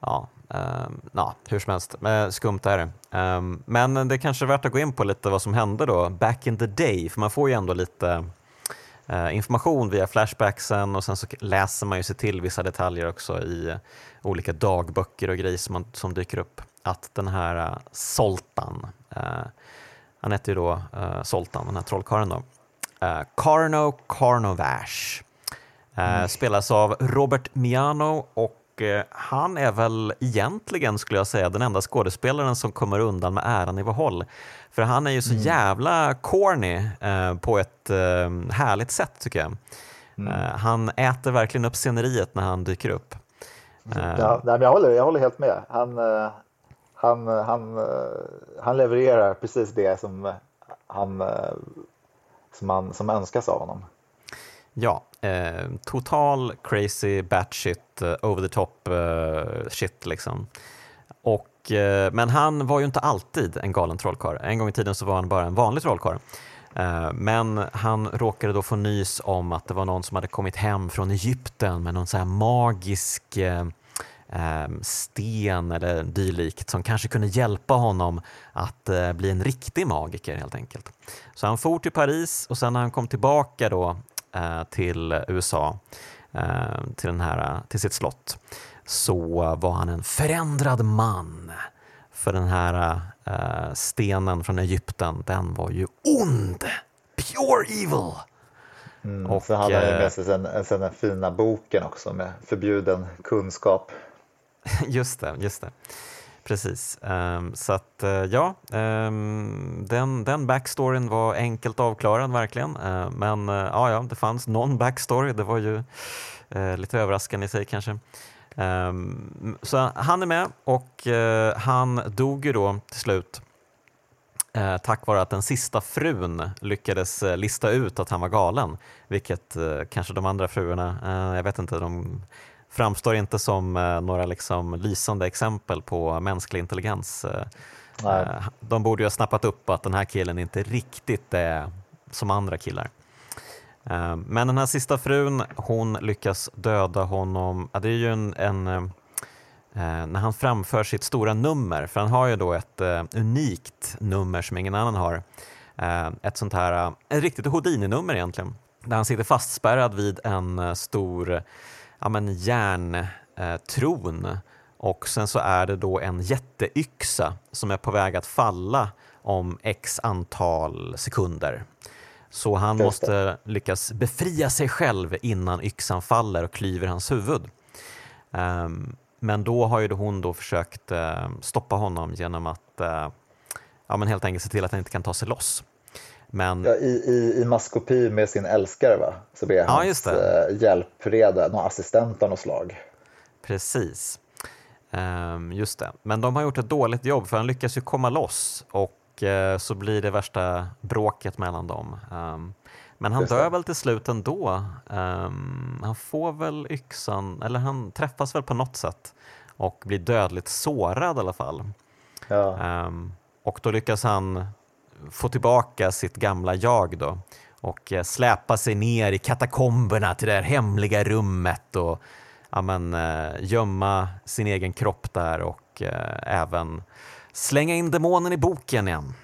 Ja, um, ja hur som helst, men skumt är det. Um, men det är kanske är värt att gå in på lite vad som hände då, back in the day, för man får ju ändå lite information via flashbacksen och sen så läser man ju sig till vissa detaljer också i olika dagböcker och grejer som, som dyker upp. Att den här Soltan, han hette ju då Soltan, den här trollkarlen då, Carno Carnovash. Mm. Spelas av Robert Miano och han är väl egentligen, skulle jag säga, den enda skådespelaren som kommer undan med äran i behåll. För han är ju så mm. jävla corny på ett härligt sätt tycker jag. Mm. han äter verkligen upp sceneriet när han dyker upp. Ja, nej, jag, håller, jag håller helt med. Han, han, han, han levererar precis det som han som, man, som önskas av honom. Ja, eh, total crazy batshit, eh, over the top eh, shit liksom. Och, eh, men han var ju inte alltid en galen trollkarl. En gång i tiden så var han bara en vanlig trollkarl. Eh, men han råkade då få nys om att det var någon som hade kommit hem från Egypten med någon så här magisk eh, sten eller dylikt som kanske kunde hjälpa honom att bli en riktig magiker helt enkelt. Så han for till Paris och sen när han kom tillbaka då till USA, eh, till, den här, till sitt slott, så var han en förändrad man. För den här stenen från Egypten, den var ju ond! Pure evil! Mm, och, så hade han med sig sen, sen den fina boken också med förbjuden kunskap. just det, just det. Precis. Um, så att uh, ja, um, den, den backstoryn var enkelt avklarad verkligen. Uh, men uh, ja, ja, det fanns någon backstory. Det var ju eh, lite överraskande i sig kanske. Um, så han är med och han dog ju då till slut tack vare att den sista frun lyckades lista ut att han var galen. Vilket kanske de andra fruarna, jag vet inte, de framstår inte som eh, några liksom lysande exempel på mänsklig intelligens. Eh, Nej. Eh, de borde ju ha snappat upp att den här killen inte riktigt är som andra killar. Men den här sista frun, hon lyckas döda honom. det är ju en, en när han framför sitt stora nummer, för han har ju då ett unikt nummer som ingen annan har. Ett sånt här, ett riktigt Houdini-nummer egentligen, där han sitter fastspärrad vid en stor ja, men järntron eh, och sen så är det då en jätteyxa som är på väg att falla om x antal sekunder. Så han måste lyckas befria sig själv innan yxan faller och klyver hans huvud. Um, men då har ju hon då försökt uh, stoppa honom genom att uh, ja, men helt enkelt se till att han inte kan ta sig loss. Men... Ja, i, i, I maskopi med sin älskare va? så han ja, eh, hjälpreda, någon assistent av något slag. Precis, um, just det. Men de har gjort ett dåligt jobb för han lyckas ju komma loss och uh, så blir det värsta bråket mellan dem. Um, men han dör väl till slut ändå. Um, han får väl yxan, eller han träffas väl på något sätt och blir dödligt sårad i alla fall. Ja. och då lyckas han få tillbaka sitt gamla jag då och eh, släpa sig ner i katakomberna till det här hemliga rummet och ja, men, eh, gömma sin egen kropp där och eh, även slänga in demonen i boken igen.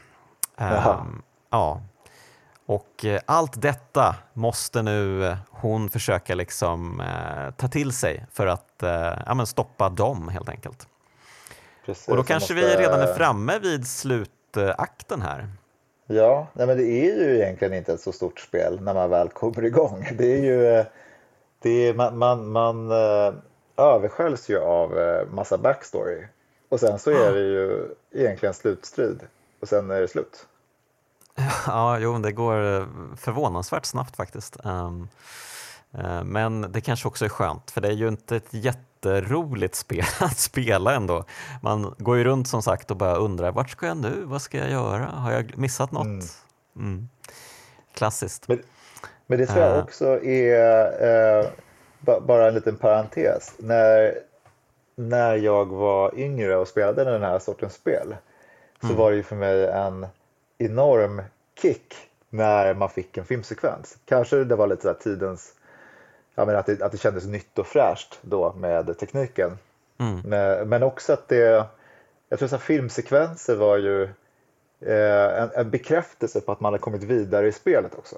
Um, ja. Och eh, allt detta måste nu hon försöka liksom, eh, ta till sig för att eh, ja, men stoppa dem helt enkelt. Precis, och då kanske måste... vi redan är framme vid slutakten här. Ja, nej men det är ju egentligen inte ett så stort spel när man väl kommer igång. Det är ju, eh, det är, man, man, man uh, översköljs ju av uh, massa backstory och sen så är det ju egentligen slutstrid och sen är det slut. Ja, jo, det går förvånansvärt snabbt faktiskt. Uh, men det kanske också är skönt, för det är ju inte ett jätteroligt spel att spela ändå. Man går ju runt som sagt och bara undrar, vart ska jag nu? Vad ska jag göra? Har jag missat något? Mm. Mm. Klassiskt. Men, men, det tror jag uh, också är, uh, bara en liten parentes, när, när jag var yngre och spelade den här sortens spel så mm. var det ju för mig en enorm kick när man fick en filmsekvens. Kanske det var lite så tidens, ja, men att, det, att det kändes nytt och fräscht då med tekniken. Mm. Men, men, också att det, jag tror att filmsekvenser var ju eh, en, en, bekräftelse på att man hade kommit vidare i spelet också.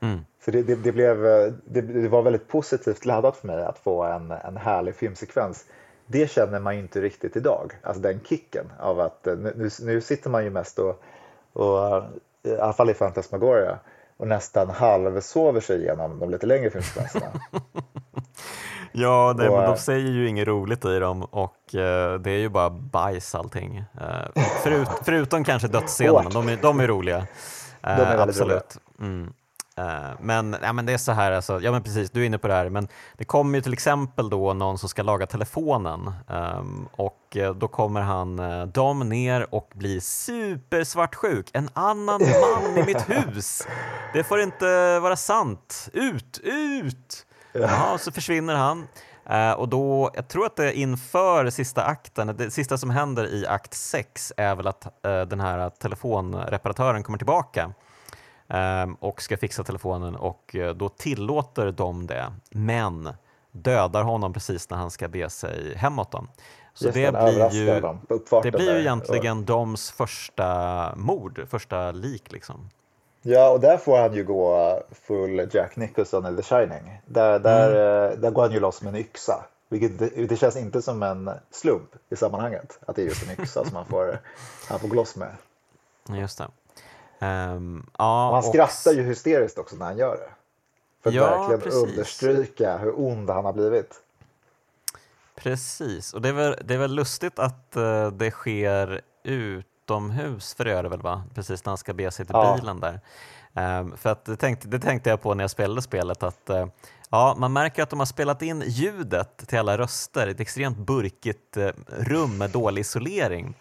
Mm. Så det, det, det blev, det, var väldigt positivt laddat för mig att få en, en härlig filmsekvens. Det känner man inte riktigt idag, alltså den kicken av att eh, nu, nu sitter man ju mest och och, I alla fall i Fantasmagoria och nästan halvsover sig igenom de lite längre filmsekvenserna. ja, det, och, de säger ju inget roligt i dem och eh, det är ju bara bajs allting. Eh, förut, förutom kanske dödsscenerna, de de är roliga. Eh, de är absolut. Roliga. Mm. Eh, men, ja, men det är så här, alltså, ja men precis, du är inne på det här, men det kommer ju till exempel då någon som ska laga telefonen um, och eh, då kommer han, eh, uh, Dom ner och blir supersvartsjuk. En annan man i mitt hus! Det får inte vara sant! Ut, ut! Ja, så försvinner han. Uh, och då, jag tror att det inför sista akten, det sista som händer i akt 6 är väl att uh, den här telefonreparatören kommer tillbaka och ska fixa telefonen och eh, då tillåter de det, men dödar honom precis när han ska be sig hemåt. Dem. Så Just det, blir ju, det blir ju egentligen och... doms första mord, första lik. Liksom. Ja, och där får han ju gå full Jack Nicholson i The Shining. Där, där, mm. Eh, där går han ju loss med en yxa. Vilket det, känns inte som en slump i sammanhanget, att det är just en yxa som han får, han får gå loss med. Just det. Um, ja, och han skrattar och... ju hysteriskt också när han gör det. För att ja, verkligen precis. understryka hur ond han har blivit. Precis, och det är väl, det är väl lustigt att uh, det sker utomhus för det väl va? Precis när han ska be sig till ja. bilen där. Um, för att det tänkte, det tänkte jag på när jag spelade spelet att uh, Ja, man märker att de har spelat in ljudet till alla röster i ett extremt burkigt uh, rum med dålig isolering.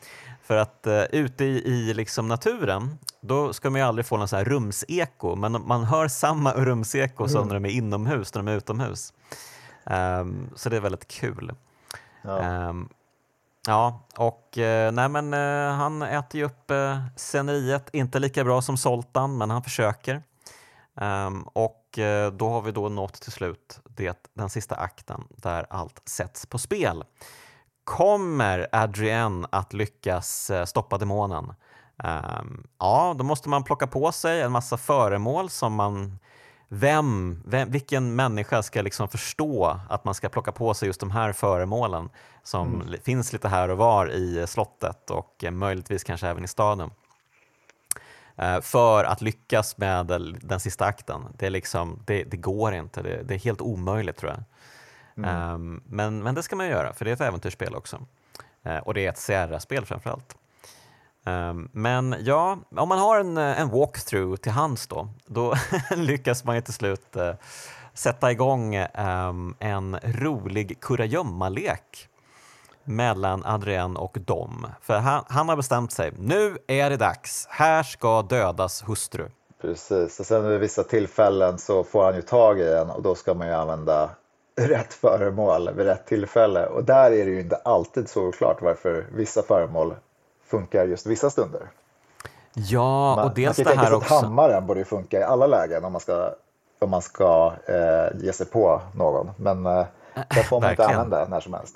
För att uh, ute i, i liksom naturen, då ska man ju aldrig få någon sån här rumseko, men man hör samma rumseko mm. som när de är inomhus, när de är utomhus. Um, så det är väldigt kul. Ja, um, ja och uh, nej, men, uh, han äter ju upp uh, sceneriet, inte lika bra som Soltan, men han försöker. Um, och uh, då har vi då nått till slut det, den sista akten där allt sätts på spel. Kommer Adrienne att lyckas eh, stoppa demonen? Um, ja, då måste man plocka på sig en massa föremål som man vem, vem, vilken människa ska liksom förstå att man ska plocka på sig just de här föremålen som mm. finns lite här och var i slottet och möjligtvis kanske även i staden? För att lyckas med den sista akten. Det, liksom, det, det går inte, det, det, är helt omöjligt tror jag. Mm. Um, men, men det ska man göra, för det är ett äventyrsspel också. Uh, och det är ett Sierra-spel framförallt. Um, men ja, om man har en, en walkthrough till hands då, då lyckas man ju till slut uh, sätta igång um, en rolig kurragömma-lek mellan Adrian och Dom. För han, han, har bestämt sig, nu är det dags, här ska dödas hustru. Precis, och sen vid vissa tillfällen så får han ju tag i en och då ska man ju använda rätt föremål vid rätt tillfälle. Och där är det ju inte alltid så klart varför vissa föremål funkar just vissa stunder. Ja, man, och dels det här också. Hammaren borde funka i alla lägen om man ska, om man ska eh, ge sig på någon. Men, eh, Det får man inte använda när som helst.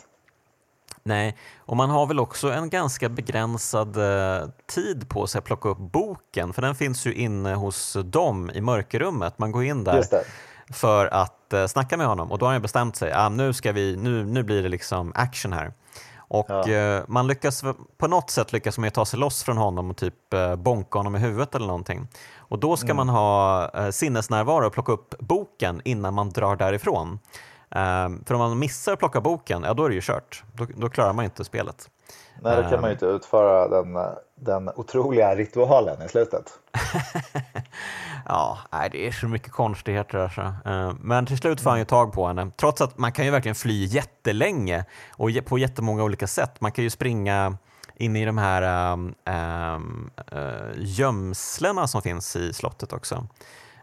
Nej, och man har väl också en ganska begränsad eh, tid på sig att plocka upp boken, för den finns ju inne hos dem i mörkerrummet. Man går in där för att eh, snacka med honom och då har han bestämt sig, ah, nu, ska vi, nu, nu blir det liksom action här. Och ja. eh, man lyckas på något sätt lyckas man ta sig loss från honom och typ eh, bonka honom i huvudet eller någonting. Och då ska mm. man ha eh, sinnesnärvaro och plocka upp boken innan man drar därifrån. Um, för om man missar att plocka boken, ja då är det ju kört. Då, då klarar man inte spelet. Nej, då kan man ju inte utföra den, den otroliga ritualen i slutet. ja, nej, det är så mycket konstigheter. Alltså. Uh, men till slut får han ju tag på henne. Trots att man kan ju verkligen fly jättelänge och på jättemånga olika sätt. Man kan ju springa in i de här um, um, uh, gömslena som finns i slottet också.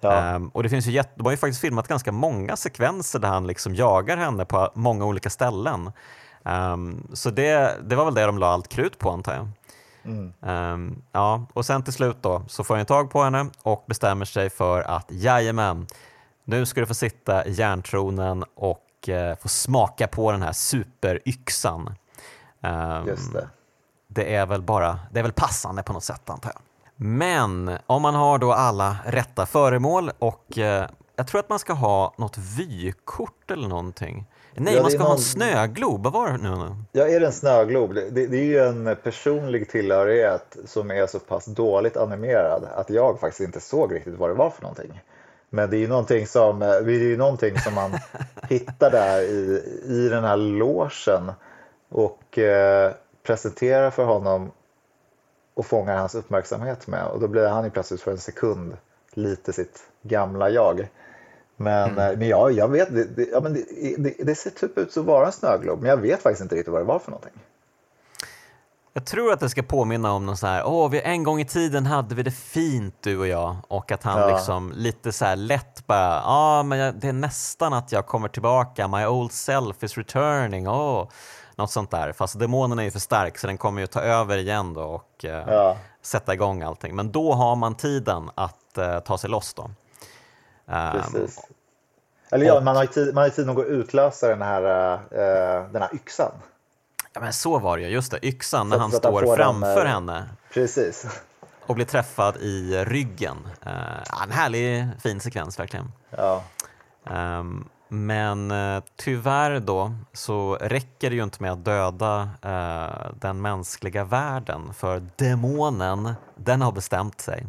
Ja. Um, och det finns ju jätt, de har ju faktiskt filmat ganska många sekvenser där han liksom jagar henne på många olika ställen. Um, så det, det var väl det de la allt krut på antar jag. Mm. Um, ja, och sen till slut då så får han tag på henne och bestämmer sig för att jajamän, nu ska du få sitta i järntronen och uh, få smaka på den här superyxan. Just det. Det är väl bara, det är väl passande på något sätt antar jag. Men om man har då alla rätta föremål och eh, jag tror att man ska ha något vykort eller någonting. Nej, ja, man ska någon... ha en snöglob. Vad var det nu? Ja, är det en snöglob? Det, det, är ju en personlig tillhörighet som är så pass dåligt animerad att jag faktiskt inte såg riktigt vad det var för någonting. Men det är ju någonting som, eh, det är ju någonting som man hittar där i, i den här låsen och eh, presenterar för honom och fångar hans uppmärksamhet med. Och då blir han ju plötsligt för en sekund lite sitt gamla jag. Men, mm. Eh, men ja, jag vet, det, det, ja, men det, det, det, ser typ ut att vara en snöglob, men jag vet faktiskt inte riktigt vad det var för någonting. Jag tror att det ska påminna om någon så här, åh, vi, en gång i tiden hade vi det fint du och jag och att han ja. liksom lite så här lätt bara, ja, ah, men jag, det är nästan att jag kommer tillbaka, my old self is returning, åh. Oh något sånt där. Fast demonen är ju för stark så den kommer ju ta över igen då och eh, ja. sätta igång allting. Men då har man tiden att eh, ta sig loss då. Ehm, Precis. Um, Eller ja, och, man har ju tid, man har tid att gå och utlösa den här, uh, den här yxan. Ja men så var det ju, just det, yxan när han står framför den, henne. Precis. Och blir träffad i ryggen. Uh, en härlig fin sekvens verkligen. Ja. Um, men eh, tyvärr då så räcker det ju inte med att döda eh, den mänskliga världen för demonen, den har bestämt sig.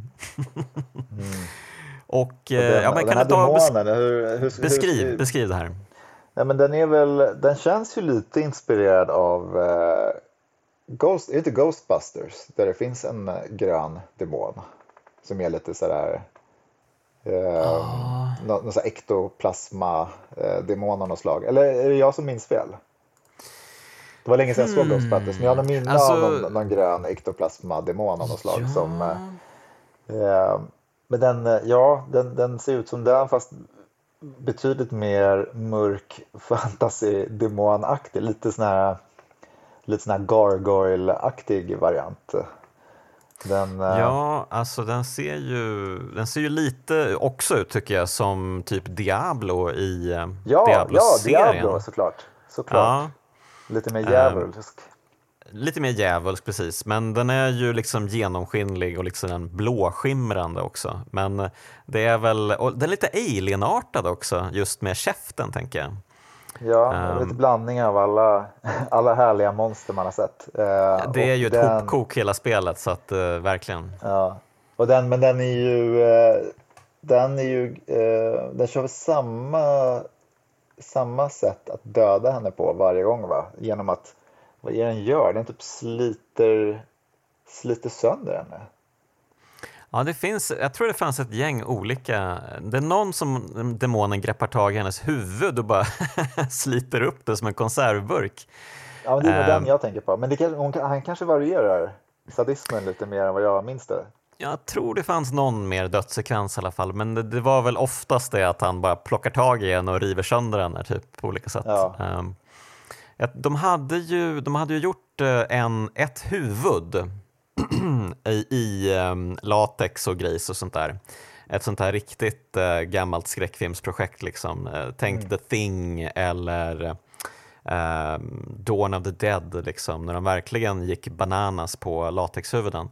mm. Och, eh, den, ja, men kan du ta demonen, hur, hur, beskriv, hur, beskriv det här. Ja, men den, är väl, den känns ju lite inspirerad av eh, Ghost, är det inte Ghostbusters där det finns en eh, grön demon som är lite sådär Eh, oh. Någon, någon ektoplasma-demon eh, av något slag. Eller är det jag som minns fel? Det var länge sedan jag såg mm. Ghostbusters, men jag har minne alltså... av någon, någon grön ektoplasma-demon av något slag. Ja. Som, eh, eh, men den, eh, ja, den, den ser ut som den fast betydligt mer mörk fantasy-demonaktig. Lite sån här, lite sån här gargoyle-aktig variant. Den, uh... Ja, alltså den ser, ju, den ser ju lite också ut tycker jag som typ Diablo i uh, ja, Diablo-serien. Ja, Diablo såklart. såklart. Ja. Lite mer djävulsk. Uh, lite mer djävulsk precis, men den är ju liksom genomskinlig och liksom blåskimrande också. Men det är väl, och den är lite alienartad också, just med käften tänker jag. Ja, um, lite blandning av alla, alla härliga monster man har sett. Uh, det är ju ett den, hopkok hela spelet, så att uh, verkligen. Ja, och den, men den är ju, uh, den är ju, den kör samma, samma sätt att döda henne på varje gång va? Genom att, vad är den gör? Den typ sliter, sliter sönder henne. Ja, det finns, jag tror det fanns ett gäng olika. Det är någon som demonen greppar tag i hennes huvud och bara sliter upp det som en konservburk. Ja, men det är um, den ehm. jag tänker på. Men det, hon, han kanske varierar sadismen lite mer än vad jag minns det. Jag tror det fanns någon mer dödssekvens i alla fall, men det, det, var väl oftast det att han bara plockar tag i henne och river sönder henne typ, på olika sätt. Ja. Um, de, hade ju, de hade ju gjort eh, en, ett huvud i, i um, latex och grejs och sånt där. ett sånt här riktigt uh, gammalt skräckfilmsprojekt. Liksom. Uh, tänk mm. The Thing eller uh, Dawn of the Dead, liksom, när de verkligen gick bananas på latexhuvuden.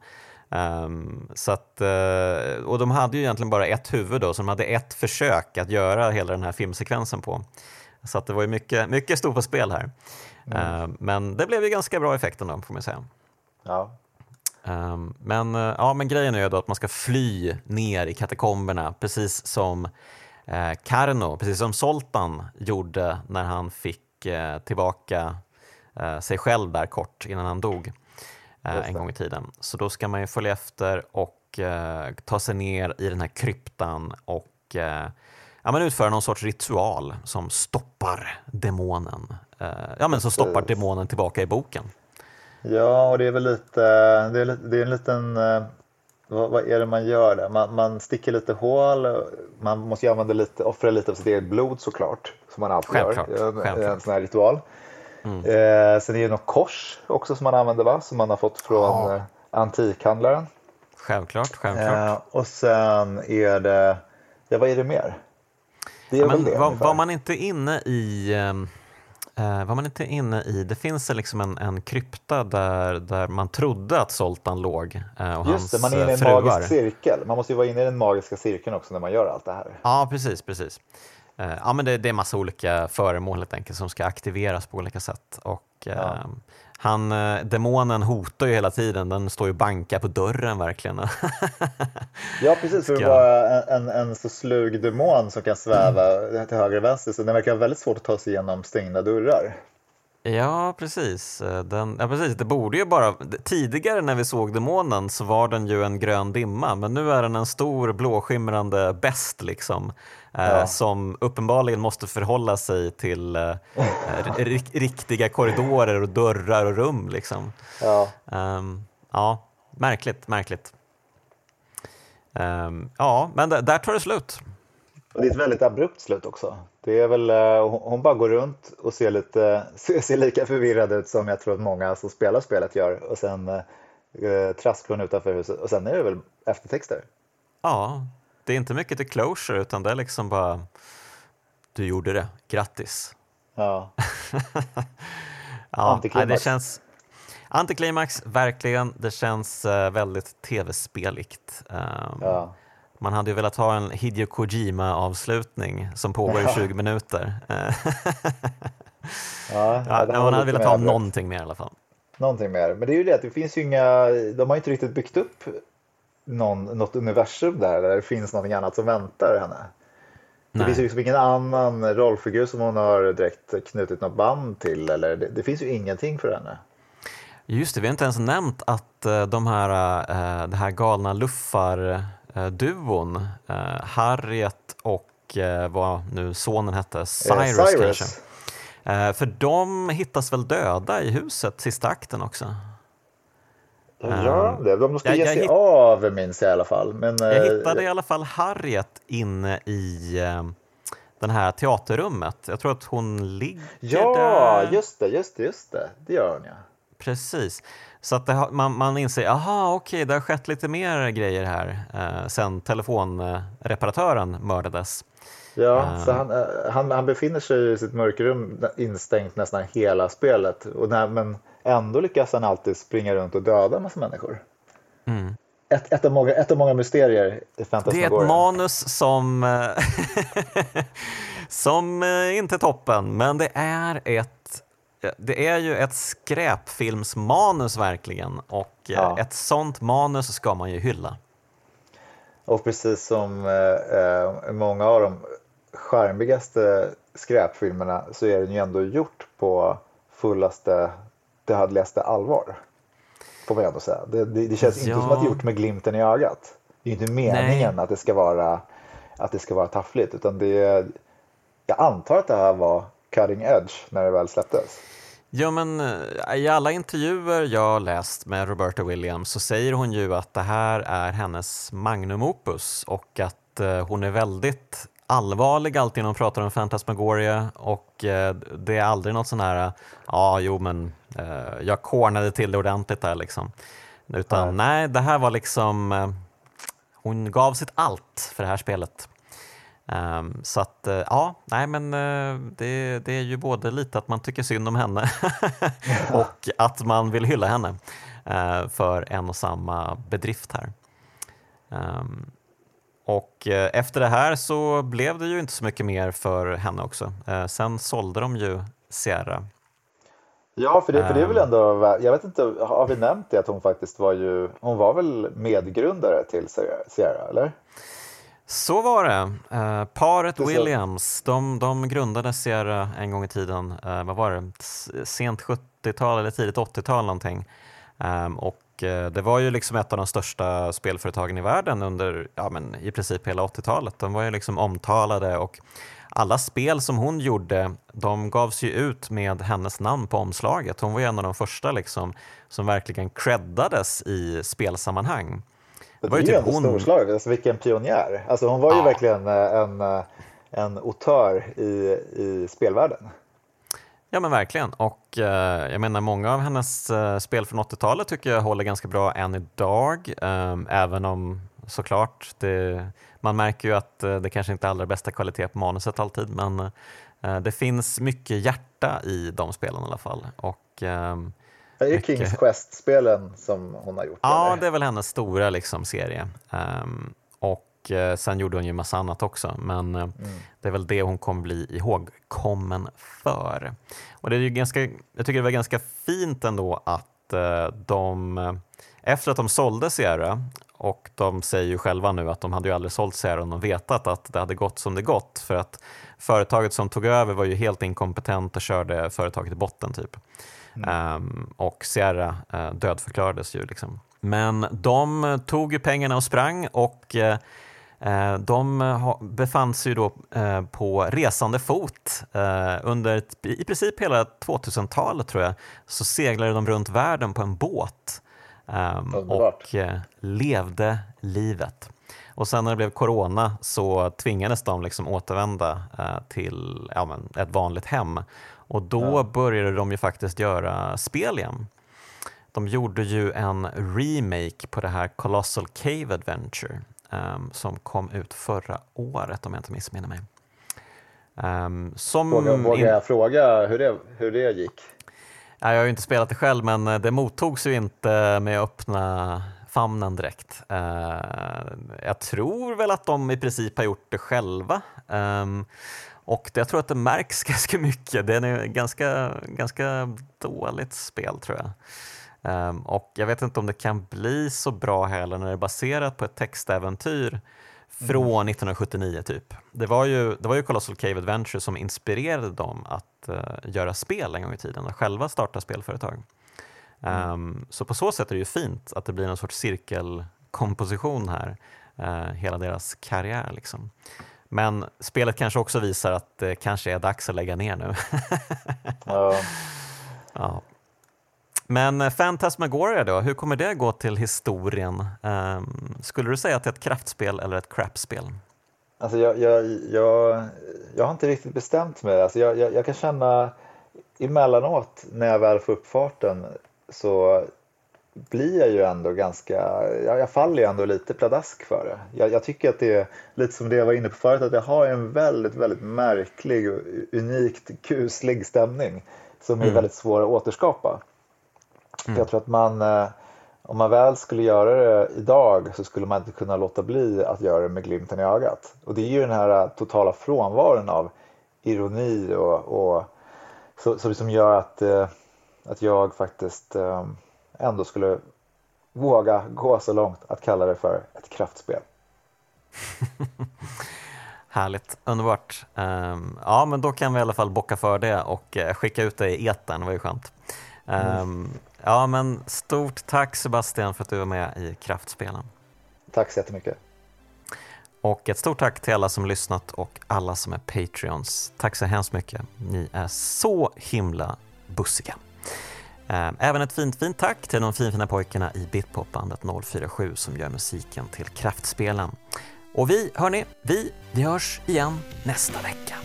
Um, så att, uh, och de hade ju egentligen bara ett huvud då, så de hade ett försök att göra hela den här filmsekvensen på. Så att det var ju mycket, mycket stort på spel här. Mm. Uh, men det blev ju ganska bra effekt ändå, får man säga. Ja. Um, men, uh, ja, men grejen är då att man ska fly ner i katakomberna, precis som Karno, precis som Soltan gjorde när han fick tillbaka sig själv där kort innan han dog en gång i tiden. Så då ska man ju följa efter och eh, ta sig ner i den här kryptan och eh, ja, men utföra någon sorts ritual som stoppar demonen. Eh, ja, men som stoppar demonen tillbaka i boken. Ja, och det är väl lite, det är, det är en liten, eh, vad, vad, är det man gör där? Man, man sticker lite hål, man måste ju använda lite, offra lite av sitt eget blod såklart, som man alltid Självklart. gör en, en sån här ritual. Mm. Eh, sen är det något kors också som man använder va? Som man har fått från eh, antikhandlaren. Självklart, självklart. Eh, och sen är det, ja vad är det mer? Ja, men, det, var, var, man inte inne i ehm, eh, var man inte inne i, det finns liksom en, en krypta där, där man trodde att Soltan låg eh, och Just det, man är inne i en fruar. magisk cirkel. Man måste ju vara inne i den magiska cirkeln också när man gör allt det här. Ja, precis, precis. Eh, ja, men det, det är massa olika föremål helt enkelt som ska aktiveras på olika sätt. Och, ja. Han, eh, demonen hotar ju hela tiden, den står ju banka på dörren verkligen. ja precis, för att vara en, en, så slug demon som kan sväva mm. till höger och vänster så den verkar väldigt svårt att ta sig igenom stängda dörrar. Ja, precis. Den, ja, precis. Det borde ju bara... Tidigare när vi såg demonen så var den ju en grön dimma, men nu är den en stor blåskimrande bäst liksom, eh, ja. som uppenbarligen måste förhålla sig till eh, riktiga korridorer och dörrar och rum. Liksom. Ja. Um, ja, märkligt, märkligt. Um, ja, men där tar det slut. Och det är ett väldigt abrupt slut också. Det är väl, eh, hon bara går runt och ser, lite, ser lika förvirrad ut som jag tror att många som spelar spelet gör och sen eh, traskar hon utanför huset och sen är det väl eftertexter. Ja, det är inte mycket till closure utan det är liksom bara du gjorde det, grattis. Ja. ja, det känns Antiklimax, verkligen. Det känns uh, väldigt tv-speligt. Um, ja. Man hade ju velat ha en Hideo Kojima-avslutning som pågår i 20 minuter. ja, ja, man hade velat ha någonting mer i alla fall. Någonting mer, men det är ju det att det finns ju inga, de har inte riktigt byggt upp någon, något universum där, där det finns någonting annat som väntar henne. Det Nej. finns ju liksom ingen annan rollfigur som hon har direkt knutit något band till, eller det, det finns ju ingenting för henne. Just det, vi har inte ens nämnt att uh, de här, uh, det här galna luffar Eh, duon, eh, Harriet och eh, vad nu sonen hette, Cyrus, Cyrus. kanske. För de hittas väl döda i huset sista akten också? Ja, det. De ska jag, ge sig av minns jag i alla fall. Men, jag hittade i alla fall Harriet inne i den här teaterrummet. Jag tror att hon ligger ja, där. Ja, just det, just det, just det. Det gör hon ja. Precis. Så att har, man, man inser, aha okej, okay, det har skett lite mer grejer här eh, sen telefonreparatören mördades. Ja, uh, så han, eh, han, han, befinner sig i sitt mörkrum instängt nästan hela spelet. Och när, men ändå lyckas han alltid springa runt och döda en massa människor. Mm. Ett, ett, av många, ett av många mysterier i Det är ett manus som, eh, som eh, inte är toppen, men det är ett det är ju ett skräpfilmsmanus verkligen och eh, ja. ett sånt manus ska man ju hylla. Och precis som eh, eh, många av de charmigaste skräpfilmerna så är den ju ändå gjort på fullaste, dödligaste allvar. Får man ändå säga. Det, det, det känns ja. inte som att det är gjort med glimten i ögat. Det är inte meningen att det ska vara att det ska vara taffligt utan det är, jag antar att det här var cutting edge när det väl släpptes. Ja, men eh, i alla intervjuer jag läst med Roberta Williams så säger hon ju att det här är hennes magnum opus och att eh, hon är väldigt allvarlig alltid när hon pratar om Fantasmagoria och eh, det är aldrig något sån här, ja jo men jag kornade till det ordentligt där liksom. Utan nej, nej det här var liksom hon gav sitt allt för det här spelet. Um, så att uh, ja, nej men uh, det, det, är ju både lite att man tycker synd om henne och att man vill hylla henne uh, för en och samma bedrift här. Um, och efter det här så blev det ju inte så mycket mer för henne också. sen sålde de ju Sierra. Ja, för det, för det är väl ehm. ändå, jag vet inte, har vi nämnt det att hon faktiskt var ju, hon var väl medgrundare till Sierra, eller? Så var det. Eh, paret Williams, de, de grundade Sierra en gång i tiden, eh, vad var det, sent 70-tal eller tidigt 80-tal någonting. Och eh, det var ju liksom ett av de största spelföretagen i världen under ja, men i princip hela 80-talet. De var ju liksom omtalade och alla spel som hon gjorde, de gavs ju ut med hennes namn på omslaget. Hon var en av de första liksom, som verkligen creddades i spelsammanhang. Det, var ju typ hon... storslaget, alltså vilken pionjär. Alltså hon var ju ja. verkligen eh, en, eh, en otör i, i spelvärlden. Ja men verkligen och eh, jag menar många av hennes eh, spel från 80-talet tycker jag håller ganska bra än idag. Eh, även om såklart det, man märker ju att eh, det kanske inte är allra bästa kvalitet på manuset alltid men det finns mycket hjärta i de spelen i alla fall. Och, det är mycket... Kings Quest-spelen som hon har gjort? Ja, eller? det är väl hennes stora liksom, serie. Um, och uh, sen gjorde hon ju massa annat också, men uh, mm. det är väl det hon kommer bli ihågkommen för. Och det är ju ganska, jag tycker det var ganska fint ändå att uh, de, efter att de sålde Sierra, och de säger ju själva nu att de hade ju aldrig sålt Sierra om de vetat att det hade gått som det gått, för att företaget som tog över var ju helt inkompetent och körde företaget i botten typ. Mm. Um, och Sierra uh, dödförklarades ju. Liksom. Men de tog ju pengarna och sprang och uh, de befann sig då på resande fot. under i princip hela 2000-talet tror jag så seglade de runt världen på en båt um, och levde livet. Och sen när det blev corona så tvingades de liksom återvända till ja, ett vanligt hem och då ja. började de ju faktiskt göra spel igen. De gjorde ju en remake på det här Colossal Cave Adventure um, som kom ut förra året om jag inte missminner mig. Um, som Vågar, vågar jag fråga hur det, hur det gick? Jag har ju inte spelat det själv men det mottogs ju inte med öppna famnen direkt. Uh, jag tror väl att de i princip har gjort det själva. Um, och jag tror att det märks ganska mycket. Det är ganska, ganska dåligt spel tror jag. Um, och jag vet inte om det kan bli så bra heller när det är baserat på ett textäventyr från mm. 1979 typ. Det var, ju, det var ju Colossal Cave Adventure som inspirerade dem att uh, göra spel en gång i tiden och själva starta spelföretag. Mm. Um, så på så sätt är det ju fint att det blir någon sorts cirkelkomposition här, uh, hela deras karriär. Liksom. Men spelet kanske också visar att det kanske är dags att lägga ner nu. ja. ja. Men Fantasmagoria då, hur kommer det gå till historien? Um, skulle du säga att det är ett kraftspel eller ett crapspel? Alltså jag, jag, jag, jag har inte riktigt bestämt mig. Alltså jag, jag, jag kan känna emellanåt när jag väl får upp farten så blir jag ju ändå ganska, jag, jag faller ju ändå lite pladask för det. Jag, jag, tycker att det är lite som det jag var inne på förut, att det har en väldigt, väldigt märklig och unikt kuslig stämning som är mm. väldigt svår att återskapa. Mm. Jag tror att man, eh, om man väl skulle göra det idag så skulle man inte kunna låta bli att göra det med glimten i ögat. Och det är ju den här totala frånvaron av ironi och, och så, som gör att, eh, att jag faktiskt eh, ändå skulle våga gå så långt att kalla det för ett kraftspel. Härligt, underbart. Um, ja, men då kan vi i alla fall bocka för det och uh, skicka ut det i etern, det var ju skönt. Um, mm. Ja, men stort tack Sebastian för att du var med i Kraftspelen. Tack så jättemycket. Och ett stort tack till alla som lyssnat och alla som är Patreons. Tack så hemskt mycket. Ni är så himla bussiga. Ehm, även ett fint, fint tack till de finfina pojkarna i Bitpopbandet 047 som gör musiken till Kraftspelen. Och vi, hörni, vi, vi hörs igen nästa vecka.